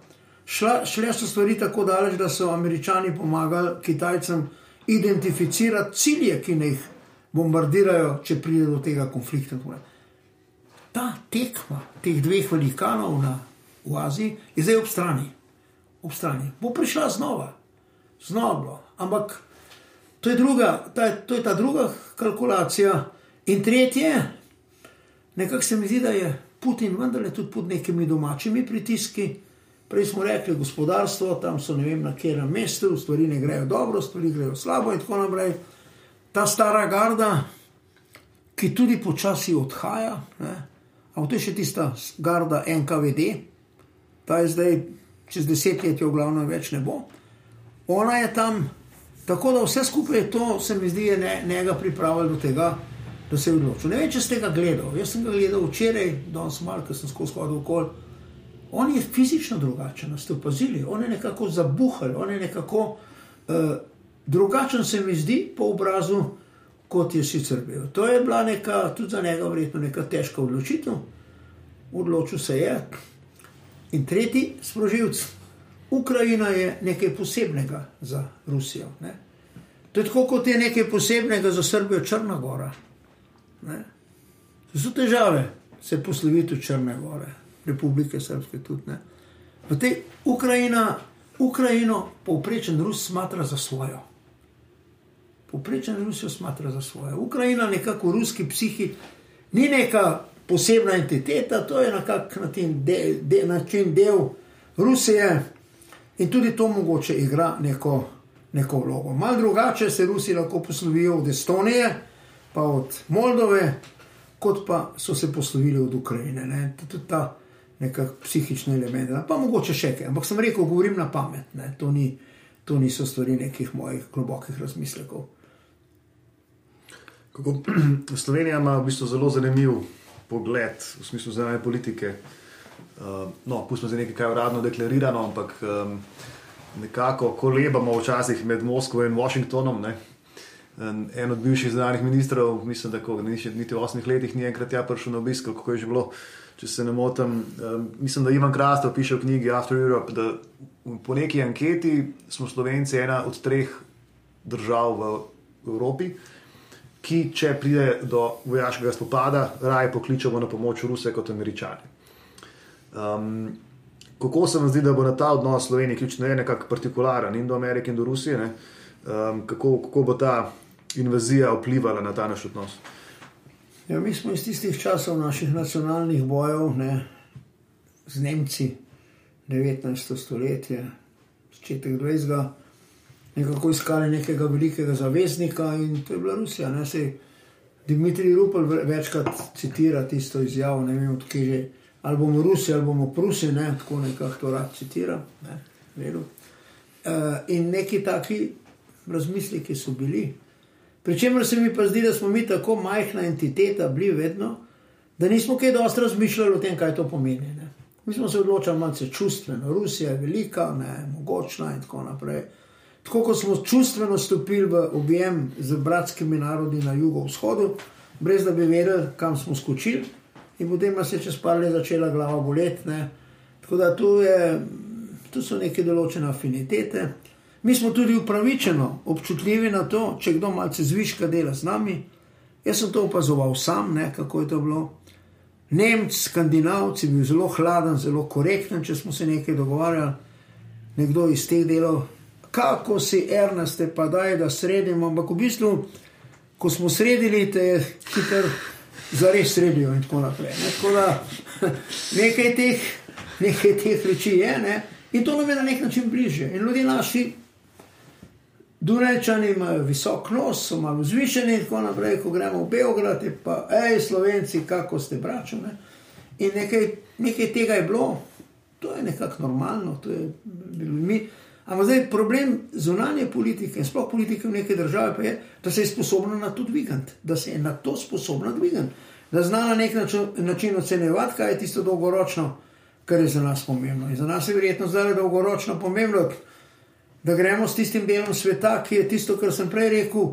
Šla, šle so stvari tako daleč, da so američani pomagali Kitajcem identificirati cilje, ki jih bombardirajo, če pride do tega konflikta. Ta tekma teh dveh velikanov na, v Aziji je zdaj ob strani. Ob strani. Bo prišla znova, znova. Ampak to je, druga, ta, to je ta druga kalkulacija. In tretje, nekako se mi zdi, da je Putin vendarle tudi pod nekimi domačimi pritiski. Prej smo rekli, gospodarstvo, tam so ne vem na katerem mestu, stvari ne grejo dobro, stvari grejo slabo in tako naprej. Ta stara garda, ki tudi počasi odhaja, ampak to je še tista garda NKVD, ta je zdaj čez desetletje, v glavnem več ne bo. Ona je tam, tako da vse skupaj je to, se mi zdi, ne, njega pripravljalo do tega, da se je odločil. Ne vem, če ste ga gledali. Jaz sem ga gledal včeraj, danes malo, ker sem skozi hodil okoli. On je fizično drugačen, ste opazili, on je nekako zabuhal, on je nekako uh, drugačen, se mi zdi, po obrazu, kot je sicer bil. To je bila neka, tudi za njega, verjetno neka težka odločitev. Odločil se je. In tretji sprožilc, Ukrajina je nekaj posebnega za Rusijo. Ne? To je tako, kot je nekaj posebnega za Srbijo, Črna Gora. Ne? To so težave, se posloviti v Črne Gore. Republike Srpske tudi ne. V tej Ukrajina, Ukrajino povprečen Rus smatra za svojo. Poprečen Rusijo smatra za svoje. Ukrajina, nekako ruski psihi, ni neka posebna entiteta, to je nekako na ten de, de, način del Rusije in tudi to mogoče igra neko, neko vlogo. Mal drugače se Rusi lahko poslovijo od Estonije, pa od Moldove, kot pa so se poslovili od Ukrajine. Ne. Tudi ta nekakšen psihični element, pa mogoče še kaj. Ampak sem rekel, govorim na pamet, to, ni, to niso stvari nekih mojih globokih razmislekov. Kako, Slovenija ima v bistvu zelo zanimiv pogled v smislu zunanje politike. Uh, no, pustimo se nekaj, kar je uradno deklarirano, ampak um, nekako kolebamo včasih med Moskvo in Washingtonom. Ne? En od bivših zunanjih ministrov, mislim, da ni še niti v osmih letih, ni enkrat ja prišel na obisk, kako je že bilo, če se ne motim. Um, mislim, da Ivan Krastov piše v knjigi After Europe, da po neki anketi smo Slovenci ena od treh držav v Evropi, ki, če pride do vojaškega spopada, raje pokličemo na pomoč Ruse kot Američani. Um, kako se vam zdi, da bo na ta odnos Slovenije, ključno je nekako partikularen in do Amerike in do Rusije, um, kako, kako bo ta invazija vplivala na ta naš odnos? Ja, mi smo iz tistih časov naših nacionalnih bojev ne, z Nemci, 19. stoletje, začetek 20 nekako iskali nekega velikega zaveznika in to je bila Rusija. Ne? Se Dimitrij Rupel večkrat citira tisto izjavo, ne vem, odkje že. Ali bomo Rusi, ali bomo Prusi, ne? tako nekako to rad citira. Ne? Uh, in neki taki razmisleki so bili. Pričemer se mi pa zdi, da smo mi tako majhna entiteta, bili vedno, da nismo kaj dosti razmišljali o tem, kaj to pomeni. Ne? Mi smo se odločili malce čustveno. Rusija je velika, ne, mogočna in tako naprej. Tako kot smo čustveno stopili v objem z bratskimi narodi na jugovzhodu, brez da bi vedeli, kam smo skočili, in potem nas je čez par let začela glava boleti. Tako da tu, je, tu so neke določene afinitete. Mi smo tudi upravičeno občutljivi na to, če kdo malce zviška dela z nami. Jaz sem to opazoval sam, ne, kako je to bilo. Nemci, skandinavci, bil zelo hladen, zelo korekten, če smo se nekaj dogovarjali. Nekdo iz teh delov kako si ernaste, pa da je da sredimo. Ampak v bistvu, ko smo sredili, te je hitro zares sredijo in tako naprej. Ne? Tako da nekaj teh, nekaj teh reči je ne? in to nam je na nek način bliže. In ljudje naši. Dunajčani imajo visok nos, so malo zvišeni in tako naprej, ko gremo v Beograd, pa hej, slovenci, kako ste bračuni. In nekaj, nekaj tega je bilo, to je nekako normalno, to je bilo mi. Ampak zdaj problem zunanje politike, sploh politike v neki državi, je, da se je sposobna na to dvigati, da se je na to sposobna dvigati, da zna na nek način ocenjevati, kaj je tisto dolgoročno, kar je za nas pomembno. In za nas je verjetno zdaj dolgoročno pomembno, da gremo s tistim delom sveta, ki je tisto, kar sem prej rekel,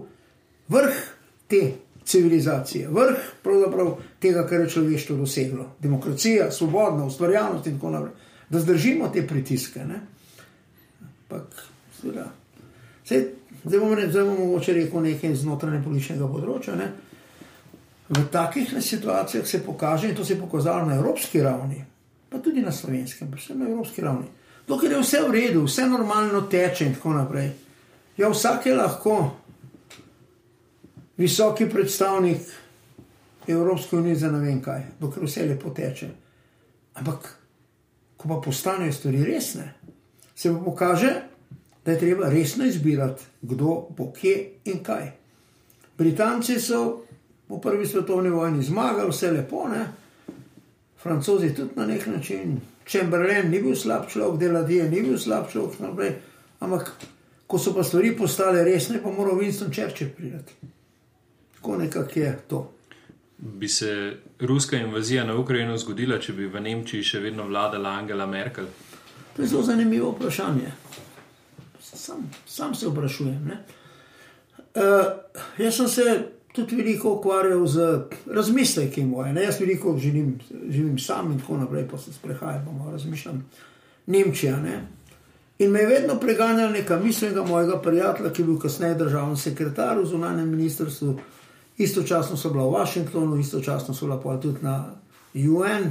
vrh te civilizacije, vrh pravzaprav tega, kar je človeštvo doseglo. Demokracija, svobodna, ustvarjalnost in tako naprej. Da zdržimo te pritiske. Ne? Ampak, zdaj, zdaj bomo mogoče rekel nekaj znotraj političnega področja. Ne? V takih situacijah se pokaže, in to se je pokazalo na evropski ravni, pa tudi na slovenskem, pa vse na evropski ravni. Dokler je vse v redu, vse normalno teče in tako naprej. Ja, vsak je lahko visoki predstavnik Evropske unije za ne vem kaj, dokler vse lepo teče. Ampak, ko pa postanejo stvari resne, se bo pokaže, da je treba resno izbirati, kdo bo kje in kaj. Britanci so v prvi svetovni vojni zmagali, vse lepo, ne? francozi tudi na nek način. Chamberlain ni bil slab človek, Deladije ni bil slab človek, naprej. ampak ko so pa stvari postale resne, pa mora Winston Churchill priti. Tako nekako je to. Bi se ruska invazija na Ukrajino zgodila, če bi v Nemčiji še vedno vladala Angela Merkel? To je zelo zanimivo vprašanje. Sam, sam se vprašujem. Uh, jaz sem se tudi veliko ukvarjal z razmisleki moje. Ne? Jaz veliko živim, živim sam in tako naprej, pa se sprehajam, razmišljam. Nemčija. Ne? In me je vedno preganjal neka mislnega mojega prijatelja, ki je bil kasneje državni sekretar v zunanjem ministrstvu. Istočasno so bila v Washingtonu, istočasno so bila pa tudi na UN,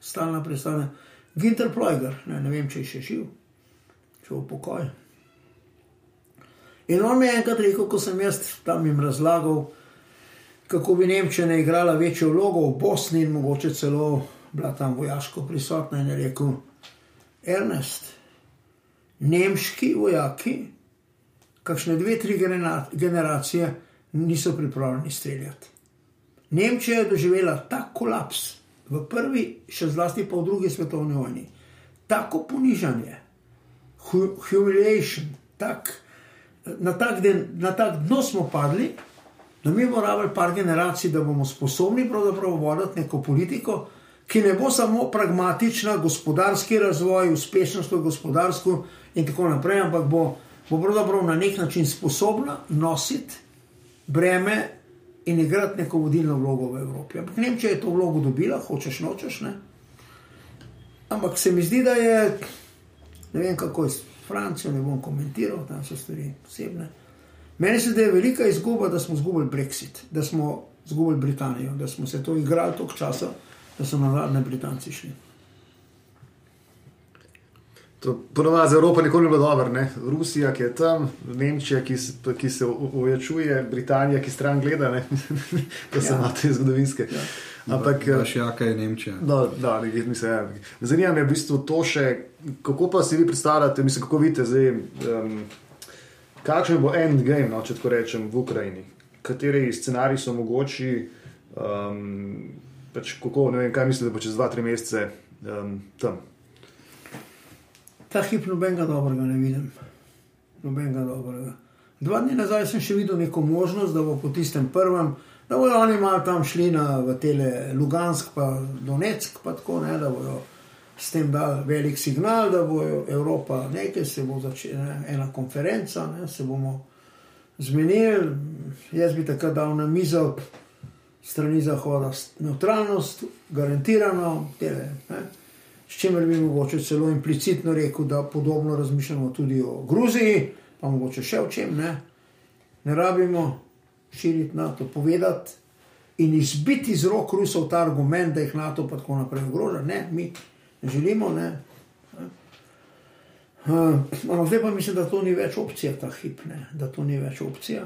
stalna predstavljanja. Ginter Plojger, ne, ne vem, če je še živ, če v pokoj. In on mi je enkrat rekel, ko sem jaz tam jim razlagal, kako bi Nemčija igrala večjo vlogo v Bosni in mogoče celo bila tam vojaško prisotna. In je rekel: Ernest, nemški vojaki, kakšne dve, tri generacije, niso pripravljeni streljati. Nemčija je doživela tak kolaps v prvi, še zlasti pa v drugi svetovni vojni, tako ponižanje, humiliation, tak, na, tak den, na tak dno smo padli, da mi moramo rabiti par generacij, da bomo sposobni pravzaprav voditi neko politiko, ki ne bo samo pragmatična, gospodarski razvoj, uspešnost v gospodarstvu in tako naprej, ampak bo, bo pravzaprav na nek način sposobna nositi breme in igrati neko vodilno vlogo v Evropi. Ampak Nemčija je to vlogo dobila, hočeš nočeš. Ne? Ampak se mi zdi, da je, ne vem kako je s Francijo, ne bom komentiral, tam so stvari posebne. Meni se da je velika izguba, da smo izgubili Brexit, da smo izgubili Britanijo, da smo se to igrali toliko časa, da so navadni Britanci šli. Ponovno za Evropo nikoli ni bilo dobro. Rusija, ki je tam, Nemčija, ki, ki se uveljavuje, Britanija, ki stran gleda, to so ja. te zgodovinske. Ja. Ampak, še jaka je Nemčija. Da, da ne, mislim, ja. Zanima me v bistvu to še, kako pa si vi predstavljate, mislim, kako vidite zdaj, um, kakšen bo endgame, no, če tako rečem, v Ukrajini. Kateri scenariji so mogoči, um, pač kako, ne vem, kaj mislite, da bo čez 2-3 mesece um, tam ta hip nobenega dobrega ne vidim. Nobenega dobrega. Dva dni nazaj sem še videl neko možnost, da bo po tistem prvem, da bodo oni malo tam šli na tele Lugansk, pa Donetsk, pa tako ne, da bodo s tem dali velik signal, da bo Evropa nekaj, se bo začela ena konferenca, ne, se bomo zmenili. Jaz bi takrat dal na mizo strani Zahoda neutralnost, garantirano, tele. Ne s čimer bi mogoče celo implicitno rekel, da podobno razmišljamo tudi o Gruziji, pa mogoče še o čem ne. Ne rabimo širiti NATO, povedati in izbiti iz rok Rusov ta argument, da jih NATO pa tako naprej ogroža. Ne, mi ne želimo. Ne. Uh, zdaj pa mislim, da to ni več opcija, ta hip, ne. da to ni več opcija.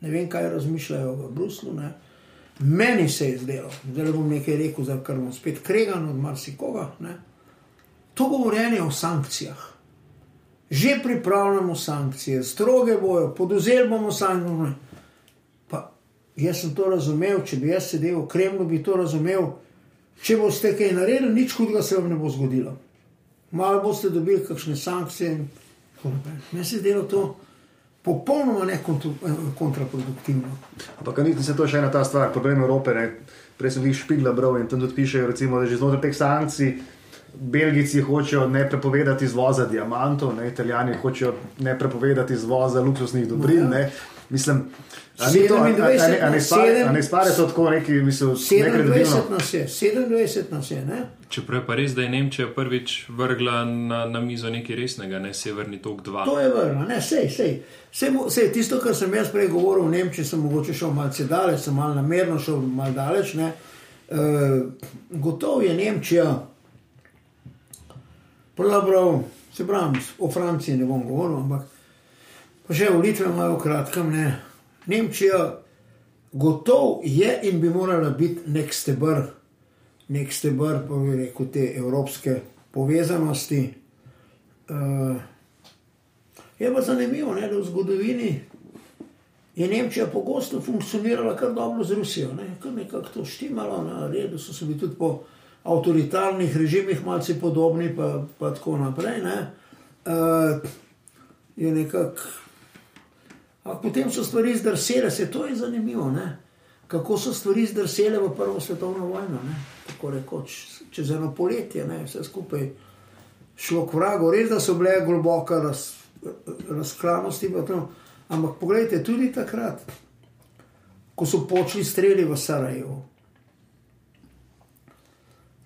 Ne vem, kaj razmišljajo v Bruslu. Ne. Meni se je zdelo, da bom nekaj rekel, kar bom spet kregan od marsikoga. Ne to govorjenje o sankcijah. Že pripravljamo sankcije, stroge bojo, podozeli bomo sankcije. Pa jaz sem to razumel, če bi jaz sedel v Kremlu, bi to razumel. Če boste kaj naredili, nič hudega se vam ne bo zgodilo. Malo boste dobili kakšne sankcije. Meni se je delo to popolnoma nekontraproduktivno. Ampak ni se to še ena ta stvar, problem Evrope. Ne? Prej sem jih špigla bral in tam tudi pišejo, recimo, da že znotraj teh sankcij. Belgijci hočejo ne prepovedati izvoza diamantov, ne, Italijani hočejo ne prepovedati izvoza luksusnih dobrin. Ne. Mislim, da to, ne spare to tako neki, mislim, 27 nas je, 27 nas je. Ne? Čeprav pa res, da je Nemčija prvič vrgla na, na mizo nekaj resnega, ne severni tok 2. To je vrgla, ne, sej, sej. Sej, sej, tisto, kar sem jaz prej govoril o Nemčiji, sem mogoče šel malce daleč, sem mal namerno šel mal daleč. E, gotovo je Nemčija. Pravzaprav, se pravi, o Franciji ne bom govoril, ampak pa še volitve imajo kratkem. Ne. Nemčija gotovo je in bi morala biti nek stebr, nek stebr, pa bi rekel, te evropske povezanosti. Uh, je pa zanimivo, ne, da v zgodovini je Nemčija pogosto funkcionirala kar dobro z Rusijo, ne, kar nekako to štimalo, na redu so se bili tudi po avtoritarnih režimih, malce podobni, pa, pa tako naprej. Ne, uh, je nekako. Potem so stvari zdrsele, se to je zanimivo, ne? kako so stvari zdrsele v Prvo svetovno vojno. Ne? Tako rekoč, čez eno poletje, ne? vse skupaj šlo k vragu, res da so bile globoke raz, razklanosti. Ampak pogledajte, tudi takrat, ko so počeli streli v Sarajevo,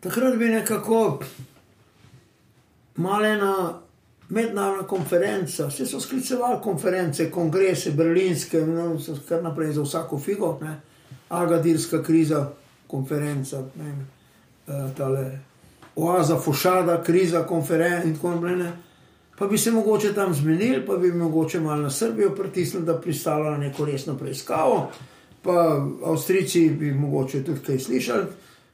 takrat bi nekako malena mednarodna konferenca, vse so sklicevali konference, kongrese, berlinske, no, kar naprej za vsako figo, ne? Agadirska kriza, konferenca, ne eh, tale oaza, fušada, kriza, konferenca in tako naprej. pa bi se mogoče tam zmenili, pa bi mogoče malo na Srbijo pritisnili, da pristala na neko resno preiskavo, pa Avstrijci bi mogoče tudi kaj slišali,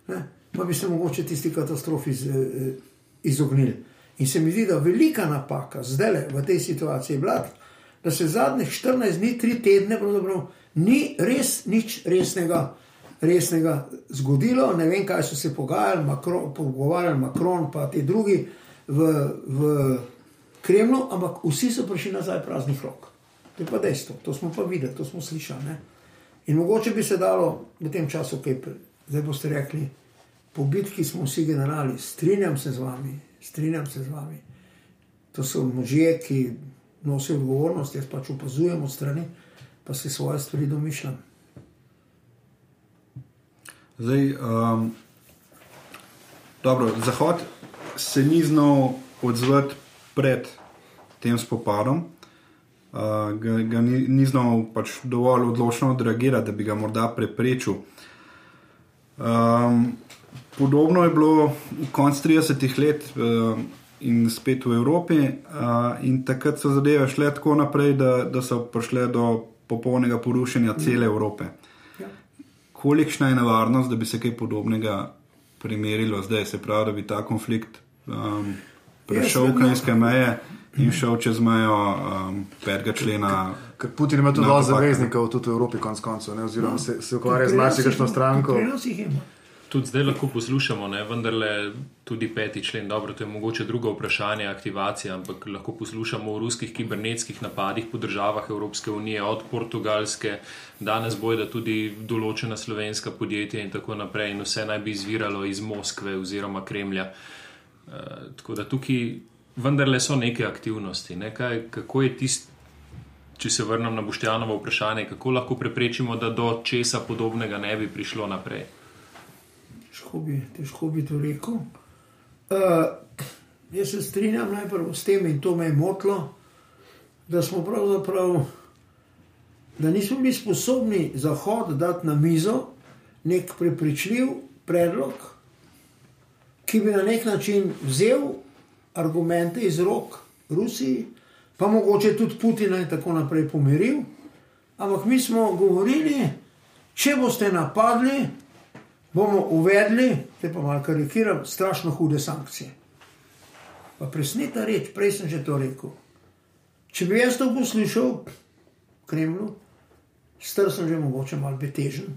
ne? Pa bi se mogoče tisti katastrofi iz, eh, izognili. In se mi zdi, da velika napaka zdaj le v tej situaciji je bila, da se zadnjih 14 dni, 3 tedne, ni res nič resnega resnega zgodilo. Ne vem, kaj so se pogajali, Macron, pogovarjali Macron, pa ti drugi v, v Kremlu, ampak vsi so prišli nazaj praznih rok. To je pa dejstvo, to smo pa videli, to smo slišali. Ne? In mogoče bi se dalo v tem času, kaj zdaj boste rekli, po bitki smo vsi generali, strinjam se z vami, strinjam se z vami. To so možje, ki nosijo odgovornost, jaz pač opazujem od strani, pa se svoje stvari domišljam. Zdaj, um, dobro, Zahod se ni znal odzvati pred tem spopadom, uh, ga, ga ni, ni znal pač dovolj odločno odreagirati, da bi ga morda preprečil. Um, podobno je bilo konec 30-ih let uh, in spet v Evropi, uh, in takrat so zadeve šle tako naprej, da, da so prišle do popolnega porušenja cele Evrope. Kolikšna je nevarnost, da bi se kaj podobnega primerilo zdaj, se pravi, da bi ta konflikt um, prešel v ukrajinske meje in šel čez mejo um, petega člena. Ker Putin ima tudi dovolj zaveznikov, tudi v Evropi, konc koncev, oziroma se, se ukvarja z marsikšno stranko. Tudi zdaj lahko poslušamo, ne, vendarle tudi peti člen, dobro, to je mogoče drugo vprašanje, aktivacija, ampak lahko poslušamo o ruskih kibernetskih napadih po državah Evropske unije, od Portugalske, danes boje, da tudi določena slovenska podjetja in tako naprej, in vse naj bi izviralo iz Moskve oziroma Kremlja. E, tako da tukaj vendarle so neke aktivnosti. Ne, kaj, kako je tisto, če se vrnem na Boštjanovo vprašanje, kako lahko preprečimo, da do česa podobnega ne bi prišlo naprej težko bi, težko bi to rekel. Uh, jaz se strinjam najprej s tem in to me je motilo, da smo pravzaprav, da nismo bili sposobni Zahod dati na mizo nek prepričljiv predlog, ki bi na nek način vzel argumente iz rok Rusiji, pa mogoče tudi Putina in tako naprej pomiril. Ampak mi smo govorili, če boste napadli, bomo uvedli, te pa malo karikiram, strašno hude sankcije. Pa presnita reč, prej sem že to rekel. Če bi jaz to poslušal v Kremlu, star sem že mogoče malo betežen,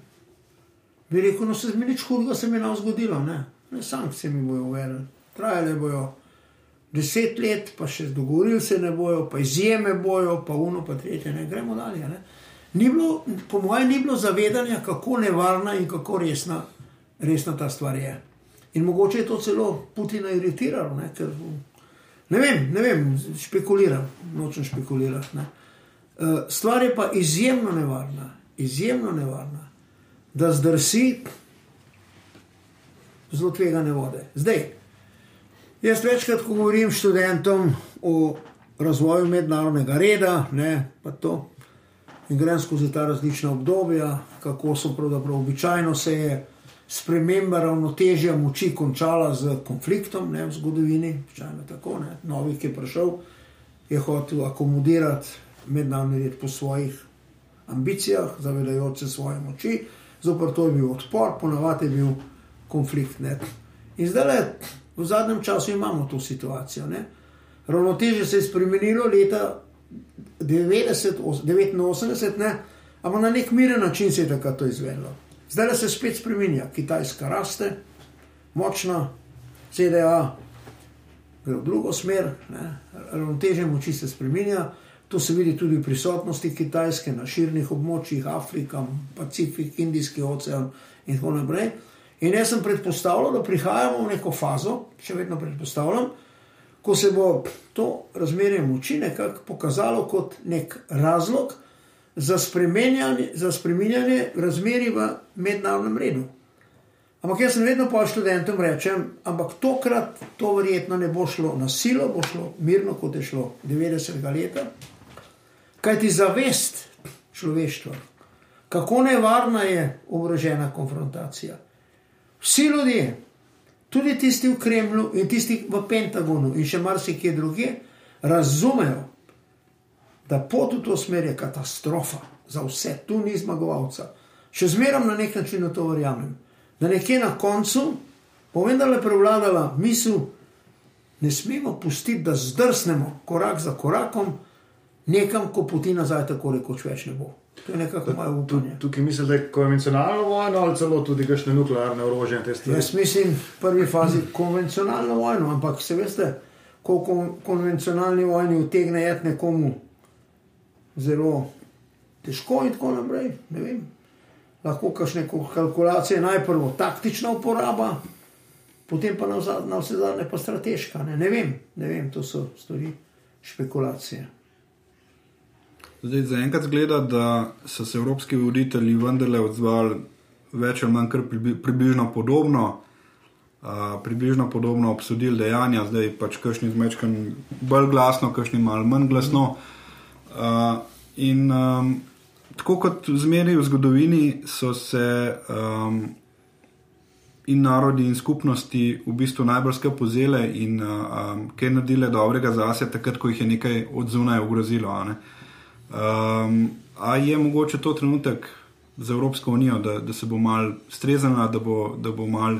bi rekel, no se mi nič hudega se mi ne zgodilo, ne, ne sankcije mi bojo uvedli, trajale bojo. Deset let, pa še dogovorili se ne bojo, pa izjeme bojo, pa uno, pa tretje, ne gremo dalje. Ne. Ni bilo, po mojem, ni bilo zavedanja, kako nevarna in kako resna resna ta stvar je. In mogoče je to celo Putina iritiralo, ne, ker, ne vem, ne vem, špekuliram, nočem špekulirati. Ne. Uh, stvar je pa izjemno nevarna, izjemno nevarna, da zdrsi zelo tvegane vode. Zdaj, jaz večkrat, ko govorim študentom o razvoju mednarodnega reda, ne, pa to. In grem skozi ta različna obdobja, kako so pravzaprav običajno se je sprememba ravnotežja moči končala z konfliktom ne, v zgodovini, včasih tako, ne. Novi, ki je prišel, je hotel akomodirati mednarodni red po svojih ambicijah, zavedajoč se svoje moči, zopr to je bil odpor, ponavadi je bil konflikt. Ne. In zdaj le v zadnjem času imamo to situacijo. Ne. Ravnotežje se je spremenilo leta 1989, ampak na nek miren način se je takrat to izvedlo. Zdaj se spet spremenja, Kitajska raste, močna, ZDA gre v drugo smer, ravnoteže moči se spremenja. To se vidi tudi v prisotnosti Kitajske na širnih območjih, Afrika, Pacifik, Indijski ocean in tako naprej. In jaz sem predpostavljal, da prihajamo v neko fazo, še vedno predpostavljam, ko se bo to razmerje moči nekako pokazalo kot nek razlog, za spremenjanje, za spremenjanje razmeri v mednarodnem redu. Ampak jaz sem vedno pa študentom rečem, ampak tokrat to verjetno ne bo šlo na silo, bo šlo mirno, kot je šlo 90. leta. Kaj ti zavest človeštva, kako nevarna je obrožena konfrontacija. Vsi ljudje, tudi tisti v Kremlu in tisti v Pentagonu in še marsikje druge, razumejo, da pot v to smer je katastrofa za vse, tu ni zmagovalca. Še zmeraj na nek način v to verjamem. Da nekje na koncu bo vendarle prevladala misel, ne smemo pustiti, da zdrsnemo korak za korakom, nekam, ko poti nazaj, tako rekoč več ne bo. To je nekako moje upanje. Tukaj mislim, da je konvencionalno vojno ali celo tudi kakšne nuklearne orožje. Jaz mislim, v prvi fazi konvencionalno vojno, ampak se veste, ko konvencionalni vojni utegne jeti nekomu zelo težko in tako naprej. Lahko kakšne kalkulacije, najprej taktična uporaba, potem pa na vse zadnje pa strateška. Ne? Ne, vem, ne vem, to so stvari špekulacije. Zdaj, za enkrat zgleda, da so se evropski voditelji vendarle odzvali več ali manj približno podobno, uh, približno podobno obsodili dejanja, zdaj pač kakšni zmečkani bolj glasno, kakšni malo manj glasno. Uh, in um, tako kot zmeri v zgodovini so se um, in narodi in skupnosti v bistvu najbolj skrb pozele in um, kaj naredile dobrega zase, takrat, ko jih je nekaj od zunaj ogrozilo. Um, a je mogoče to trenutek za Evropsko unijo, da, da se bo mal strezala, da bo, da bo mal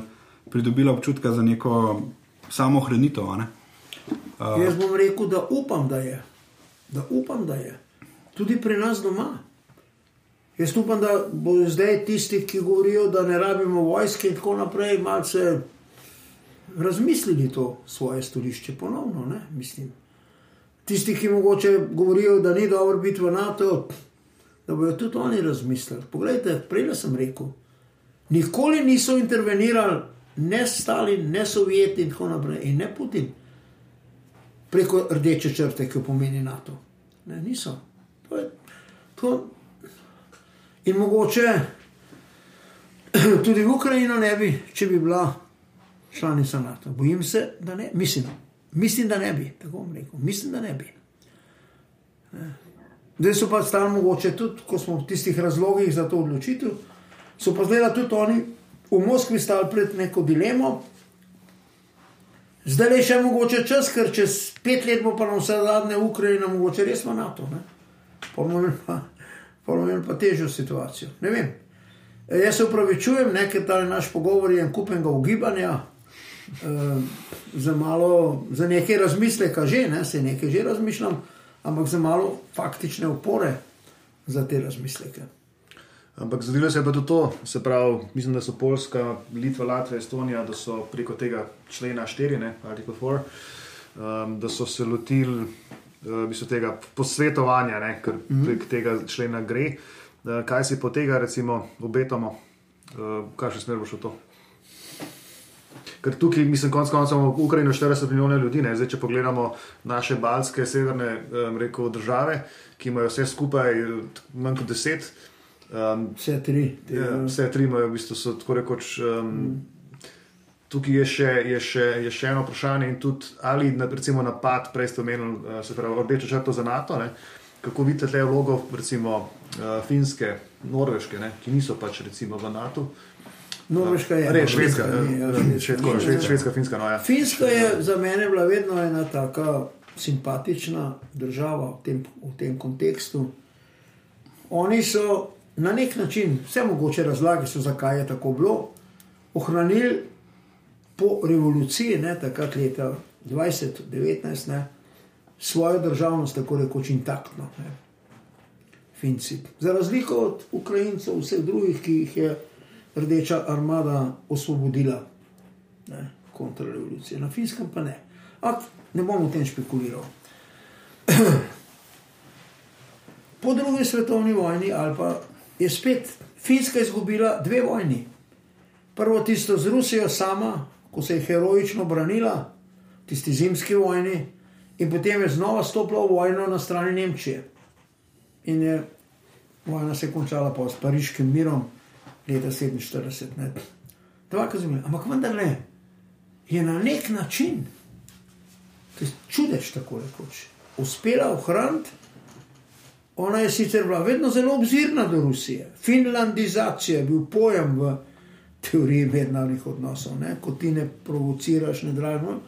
pridobila občutka za neko samohranitev? Ne? Uh, Jaz bom rekel, da upam, da je. Da upam, da je. Tudi pri nas doma. Jaz upam, da bodo zdaj tisti, ki govorijo, da ne rabimo vojske in tako naprej, malce razmislili to svoje stolišče ponovno. Ne? Mislim tisti, ki mogoče govorijo, da ni dobro biti v NATO, da bodo tudi oni razmislili. Poglejte, prej sem rekel, nikoli niso intervenirali, ne Stalin, ne Sovjeti in tako naprej, in ne Putin preko rdeče črte, ki jo pomeni NATO. Ne, niso. To je, to. In mogoče tudi v Ukrajino ne bi, če bi bila članica NATO. Bojim se, da ne, mislim. Mislim, da ne bi, tako bom rekel. Mislim, da ne bi. Zdaj so pa stali mogoče tudi, ko smo v tistih razlogih za to odločitev, so pa zdaj tudi oni v Moskvi stali pred neko dilemo. Zdaj je še mogoče čas, ker čez pet let bo pa na vse zadnje Ukrajina, mogoče res v NATO. Ponovim pa, pa težjo situacijo. Ne vem. E, jaz se upravičujem, nekaj ta naš pogovor je en kupenega ugibanja. Uh, za malo, za nekaj razmisleka, že ne, se nekaj že razmišljam, ampak za malo faktične opore za te razmisleke. Ampak zgodilo se je pa tudi to, se pravi, mislim, da so Poljska, Litva, Latvija, Estonija, da so preko tega člena 4, ne, artikel 4, um, da so se lotili uh, tega posvetovanja, ne, ker mhm. prek tega člena gre. Uh, kaj si po tega, recimo, obetamo, uh, kaj še smer bo šlo to? Ker tukaj, mislim, konec koncev v Ukrajini 40 milijonov ljudi, ne? zdaj če pogledamo naše balske, severne um, rekel, države, ki imajo vse skupaj manj kot 10. Um, vse tri. Ja, vse tri imajo, v bistvu so tako rekoč. Um, mm. Tukaj je še, je, še, je še eno vprašanje, in tudi ali recimo, napad, prej ste omenili, uh, se pravi, rdečo črto za NATO. Ne? Kako vidite te vlogo, recimo, uh, finske, norveške, ne? ki niso pač recimo v NATO, Norveška je res švedska, švedska, finska. No, ja. Finska je za mene bila vedno ena tako simpatična država v tem, v tem kontekstu. Oni so na nek način, vse mogoče razlage so, zakaj je tako bilo, ohranili po revoluciji, ne, takrat leta 2019, ne, svojo državnost tako rekoč intaktno. Ne. Finci. Za razliko od Ukrajincev, vseh drugih, ki jih je rdeča armada osvobodila kontrarevolucijo, na finskem pa ne. Ampak ne bom o tem špekuliral. Po drugi svetovni vojni, ali pa je spet Finska izgubila dve vojni. Prvo tisto z Rusijo sama, ko se je heroično branila, tisti zimski vojni, in potem je znova stopila v vojno na strani Nemčije. In je vojna se končala pa s pariškim mirom leta 47. Ampak vendar ne, je na nek način, ki je čudež tako rekoč, uspela ohraniti. Ona je sicer bila vedno zelo obzirna do Rusije. Finlandizacija je bil pojem v teoriji mednarodnih odnosov, ne? ko ti ne provociraš, ne dražmo.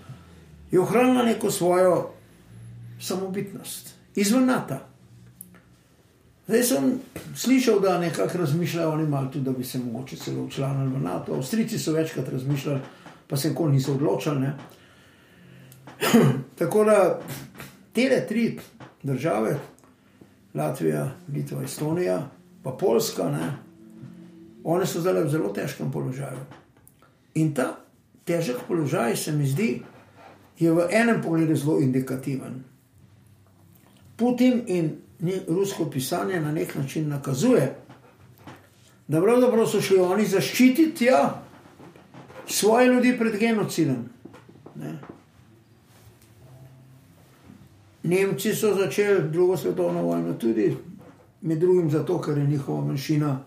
Je ohranila neko svojo samobitnost, izven NATO. Zdaj sem slišal, da nekako razmišljajo oni malo tudi, da bi se mogoče celo učlanili v NATO. Avstrijci so večkrat razmišljali, pa se nikoli niso odločili. Tako da te tri države, Latvija, Litva, Estonija, pa Poljska, ne, one so zdaj v zelo težkem položaju. In ta težek položaj se mi zdi, je v enem pogledu zelo indikativen. Putin in rusko pisanje na nek način nakazuje, da pravzaprav so šli oni zaščititi ja, svoje ljudi pred genocidom. Ne. Nemci so začeli drugo svetovno vojno tudi, med drugim zato, ker je njihova manjšina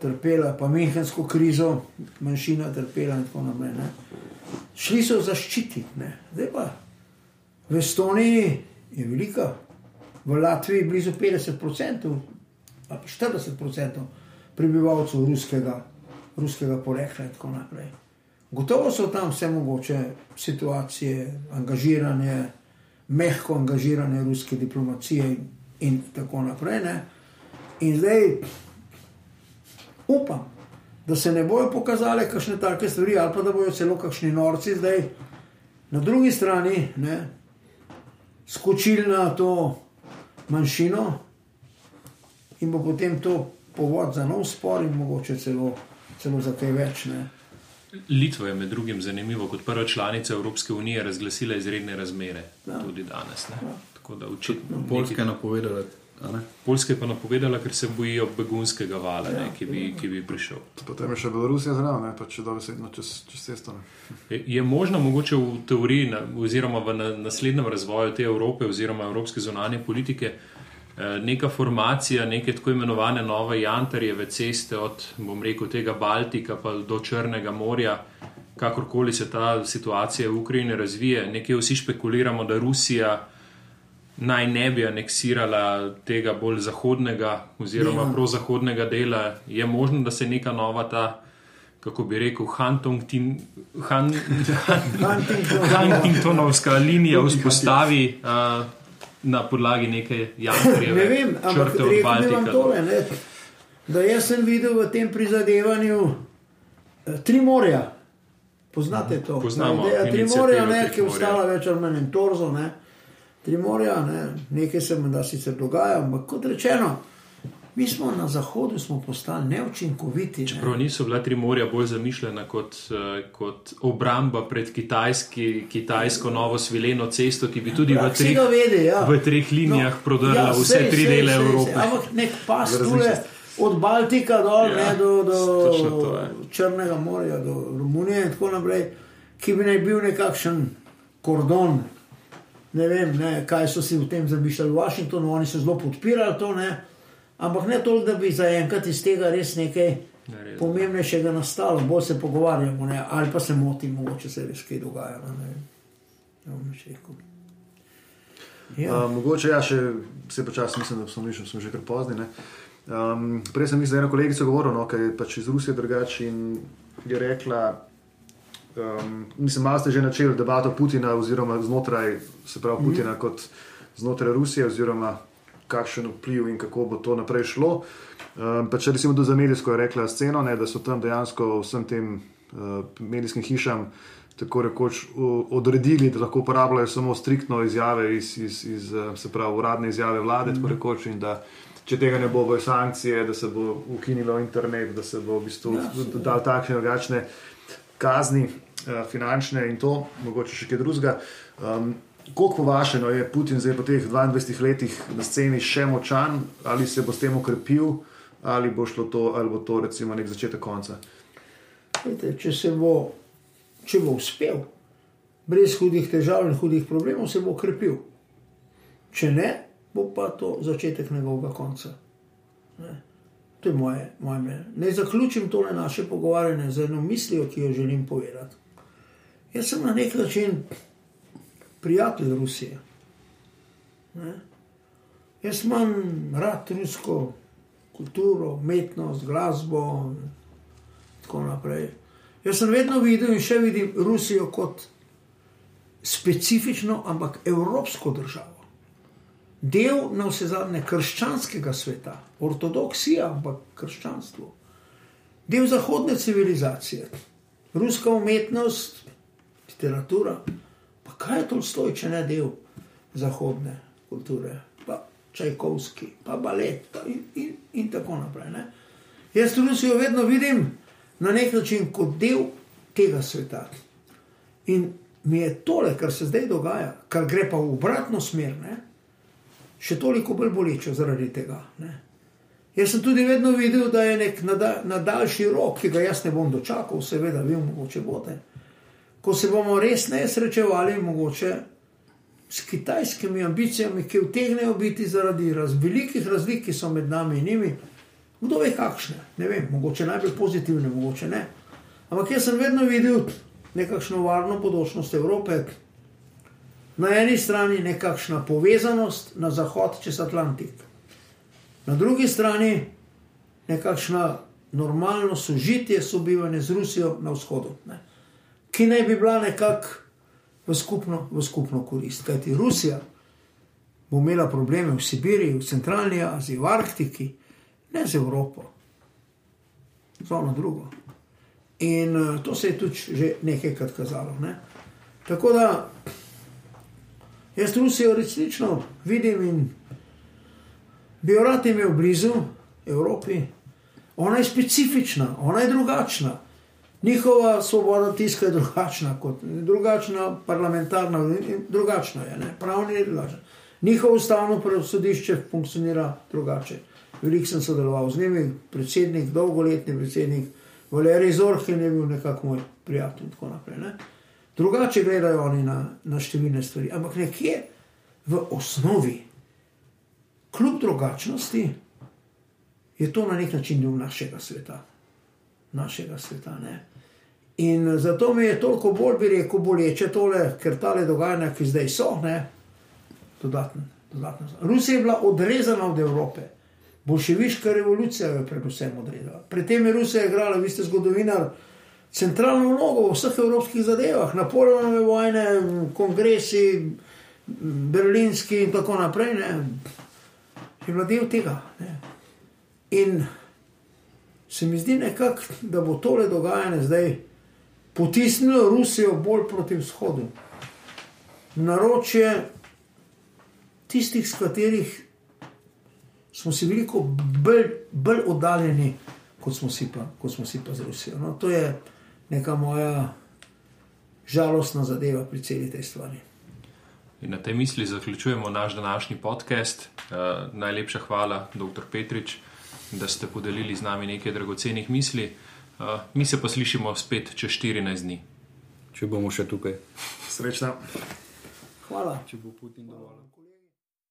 trpela, pa menjhensko krizo, manjšina trpela in tako naprej. Ne. Šli so zaščititi, ne. zdaj pa v Estoniji je velika v Latviji blizu 50% ali 40% prebivalcev ruskega, ruskega porekla in tako naprej. Gotovo so tam vse mogoče situacije, angažiranje, mehko angažiranje ruske diplomacije in, in tako naprej. Ne? In zdaj upam, da se ne bojo pokazale kakšne take stvari, ali pa da bojo celo kakšni norci zdaj na drugi strani ne, skočili na to manjšino in bo potem to povod za nov spor in mogoče celo, celo za kaj več. Ne. Litva je med drugim zanimivo, kot prva članica Evropske unije razglasila izredne razmere ja. tudi danes. Ja. Tako da očitno. Poljska je napovedala. Poljska je pa napovedala, ker se bojijo begunskega vala, ja, ne, ki, bi, ki bi prišel. Potem je še Belorusija zraven, pa če dobro sedno čez, čez cesto. Je, je možno, mogoče v teoriji, na, oziroma v na, naslednjem razvoju te Evrope, oziroma evropske zunanje politike, eh, neka formacija, neke tako imenovane nove jantarjeve ceste od, bom rekel, tega Baltika pa do Črnega morja, kakorkoli se ta situacija v Ukrajini razvije, nekje vsi špekuliramo, da Rusija naj ne bi aneksirala tega bolj zahodnega oziroma ja. prozahodnega dela, je možno, da se neka nova ta, kako bi rekel, Huntingtonovska linija vzpostavi uh, na podlagi neke jamrke. Ne vem, ampak rekel bi tole, ne, da jaz sem videl v tem prizadevanju uh, tri morja. Poznate to? Poznamo. Tri morja, ne, ki je ostala več ali manj torzo, ne. Trimorja, ne? nekaj se mu da sicer dogaja, ampak kot rečeno, mi smo na zahodu smo postali neučinkoviti. Ne? Čeprav niso bila Trimorja bolj zamišljena kot, uh, kot obramba pred kitajski, kitajsko novo svileno cesto, ki bi tudi ja, v, treh, vede, ja. v treh linijah no, prodrla ja, vse sej, tri sej, dele sej, Evrope. Ampak nek pas tule. Od Baltika dol, ja, ne, do, do Črnega morja, do Romunije, in tako naprej, ki bi naj bil nekakšen kordon, ne vem, ne, kaj so si v tem zamišljali v Washingtonu, oni so zelo podpirali to, ne, ampak ne toliko, da bi zaenkrat iz tega res nekaj ne, pomembnejšega nastalo, bolj se pogovarjamo, ne, ali pa se motimo, če se res kaj dogaja. Ne, ne, ja. uh, mogoče ja, še vse počasi, mislim, da smo, mišli, smo že kar pozni. Um, prej sem mislil, da je ena kolegica govorila, no, ker je pač iz Rusije drugače in je rekla, Um, mislim, malo ste že načeli debato Putina, oziroma znotraj, se pravi, mhm. Putina mm. kot znotraj Rusije, oziroma kakšen vpliv in kako bo to naprej šlo. Um, pa če recimo do za medijsko je rekla sceno, ne, da so tam dejansko vsem tem uh, medijskim hišam tako rekoč odredili, da lahko uporabljajo samo striktno izjave iz, iz, iz se pravi, uradne izjave vlade, mm. tako rekoč. Če tega ne bo, bojo sankcije, da se bo ukinilo internet, da se bo v bistvu ja, dal takšne in drugačne kazni. Eh, finančne in to, mogoče še kaj drugega. Um, Kako po vašem no, je Putin zdaj po teh 22 letih na sceni še močan, ali se bo s tem ukrepil, ali bo šlo to, ali bo to recimo nek začetek konca? Vete, če se bo, če bo uspel, brez hudih težav in hudih problemov, se bo ukrepil. Če ne, bo pa to začetek njegovega konca. Ne. To je moje, moje mnenje. Naj zaključim tole naše pogovarjanje z eno mislijo, ki jo želim povedati. Jaz sem na nek način prijatelj Rusije. Ne? Jaz imam rad rusko kulturo, umetnost, glasbo in tako naprej. Jaz sem vedno videl in še vidim Rusijo kot specifično, ampak evropsko državo. del na vse zadnje krščanskega sveta, ortodoksija, ampak krščanstvo, del zahodne civilizacije, ruska umetnost, literatura. Kaj je to stoj, če ne del zahodne kulture, pa Čajkovski, pa balet pa in, in, in tako naprej. Ne? Jaz Rusijo vedno vidim na nek način kot del tega sveta. In mi je tole, kar se zdaj dogaja, kar gre pa v obratno smer, ne? še toliko bolj boleče zaradi tega. Ne? Jaz sem tudi vedno videl, da je nek na daljši rok, ki ga jaz ne bom dočakal, seveda, vi mogoče boste. Ko se bomo res ne srečevali, mogoče s kitajskimi ambicijami, ki vtegnejo biti zaradi raz, velikih razlik, ki so med nami in njimi, kdo ve kakšne, ne vem, mogoče najbolj pozitivne, mogoče ne. Ampak jaz sem vedno videl nekakšno varno podočnost Evrope, na eni strani nekakšna povezanost na zahod čez Atlantik, na drugi strani nekakšna normalno sožitje, sobivanje z Rusijo na vzhodu, ne? Ki naj bi bila nekako v skupno, v skupno korist. Kajti Rusija bo imela probleme v Sibiriji, v centralni Aziji, v Arktiki, ne z Evropo, z ono drugo. In uh, to se je tudi že nekajkrat kazalo. Ne? Tako da jaz Rusijo resnično vidim in bi jo rad imel blizu Evropi. Ona je specifična, ona je drugačna. Njihova svoboda tiska je drugačna kot drugačna parlamentarna, drugačna je, ne? pravni je drugačen. Njihovo ustavno sodišče funkcionira drugače. Veliko sem sodeloval z njimi, predsednik, dolgoletni predsednik, Valerij Zorhin je bil nekako moj prijatelj in tako naprej. Ne? Drugače gledajo oni na, na številne stvari, ampak nekje v osnovi, kljub drugačnosti, je to na nek način del našega sveta. Našega sveta ne? In zato mi je toliko bolj, bi rekel, boleče tole, ker tale dogajanja, ki zdaj so, ne, dodatno. dodatno. Rusija je bila odrezana od Evrope, bolševiška revolucija je predvsem odrezala. Predtem je Rusija igrala, vi ste zgodovinar, centralno vlogo v vseh evropskih zadevah, Napoleonove vojne, kongresi, berlinski in tako naprej. Ne, je bila del tega. Ne. In se mi zdi nekako, da bo tole dogajanje zdaj potisnilo Rusijo bolj proti vzhodu. Naročje tistih, s katerih smo si veliko bolj, bolj oddaljeni, kot smo si pa, kot smo si pa z Rusijo. No, to je neka moja žalostna zadeva pri celi tej stvari. In na tej misli zaključujemo naš današnji podcast. Uh, najlepša hvala, dr. Petrič, da ste podelili z nami nekaj dragocenih misli. Uh, mi se pa slišimo spet čez 14 dni. Če bomo še tukaj. Srečno. Hvala. Če bo Putin dovolj.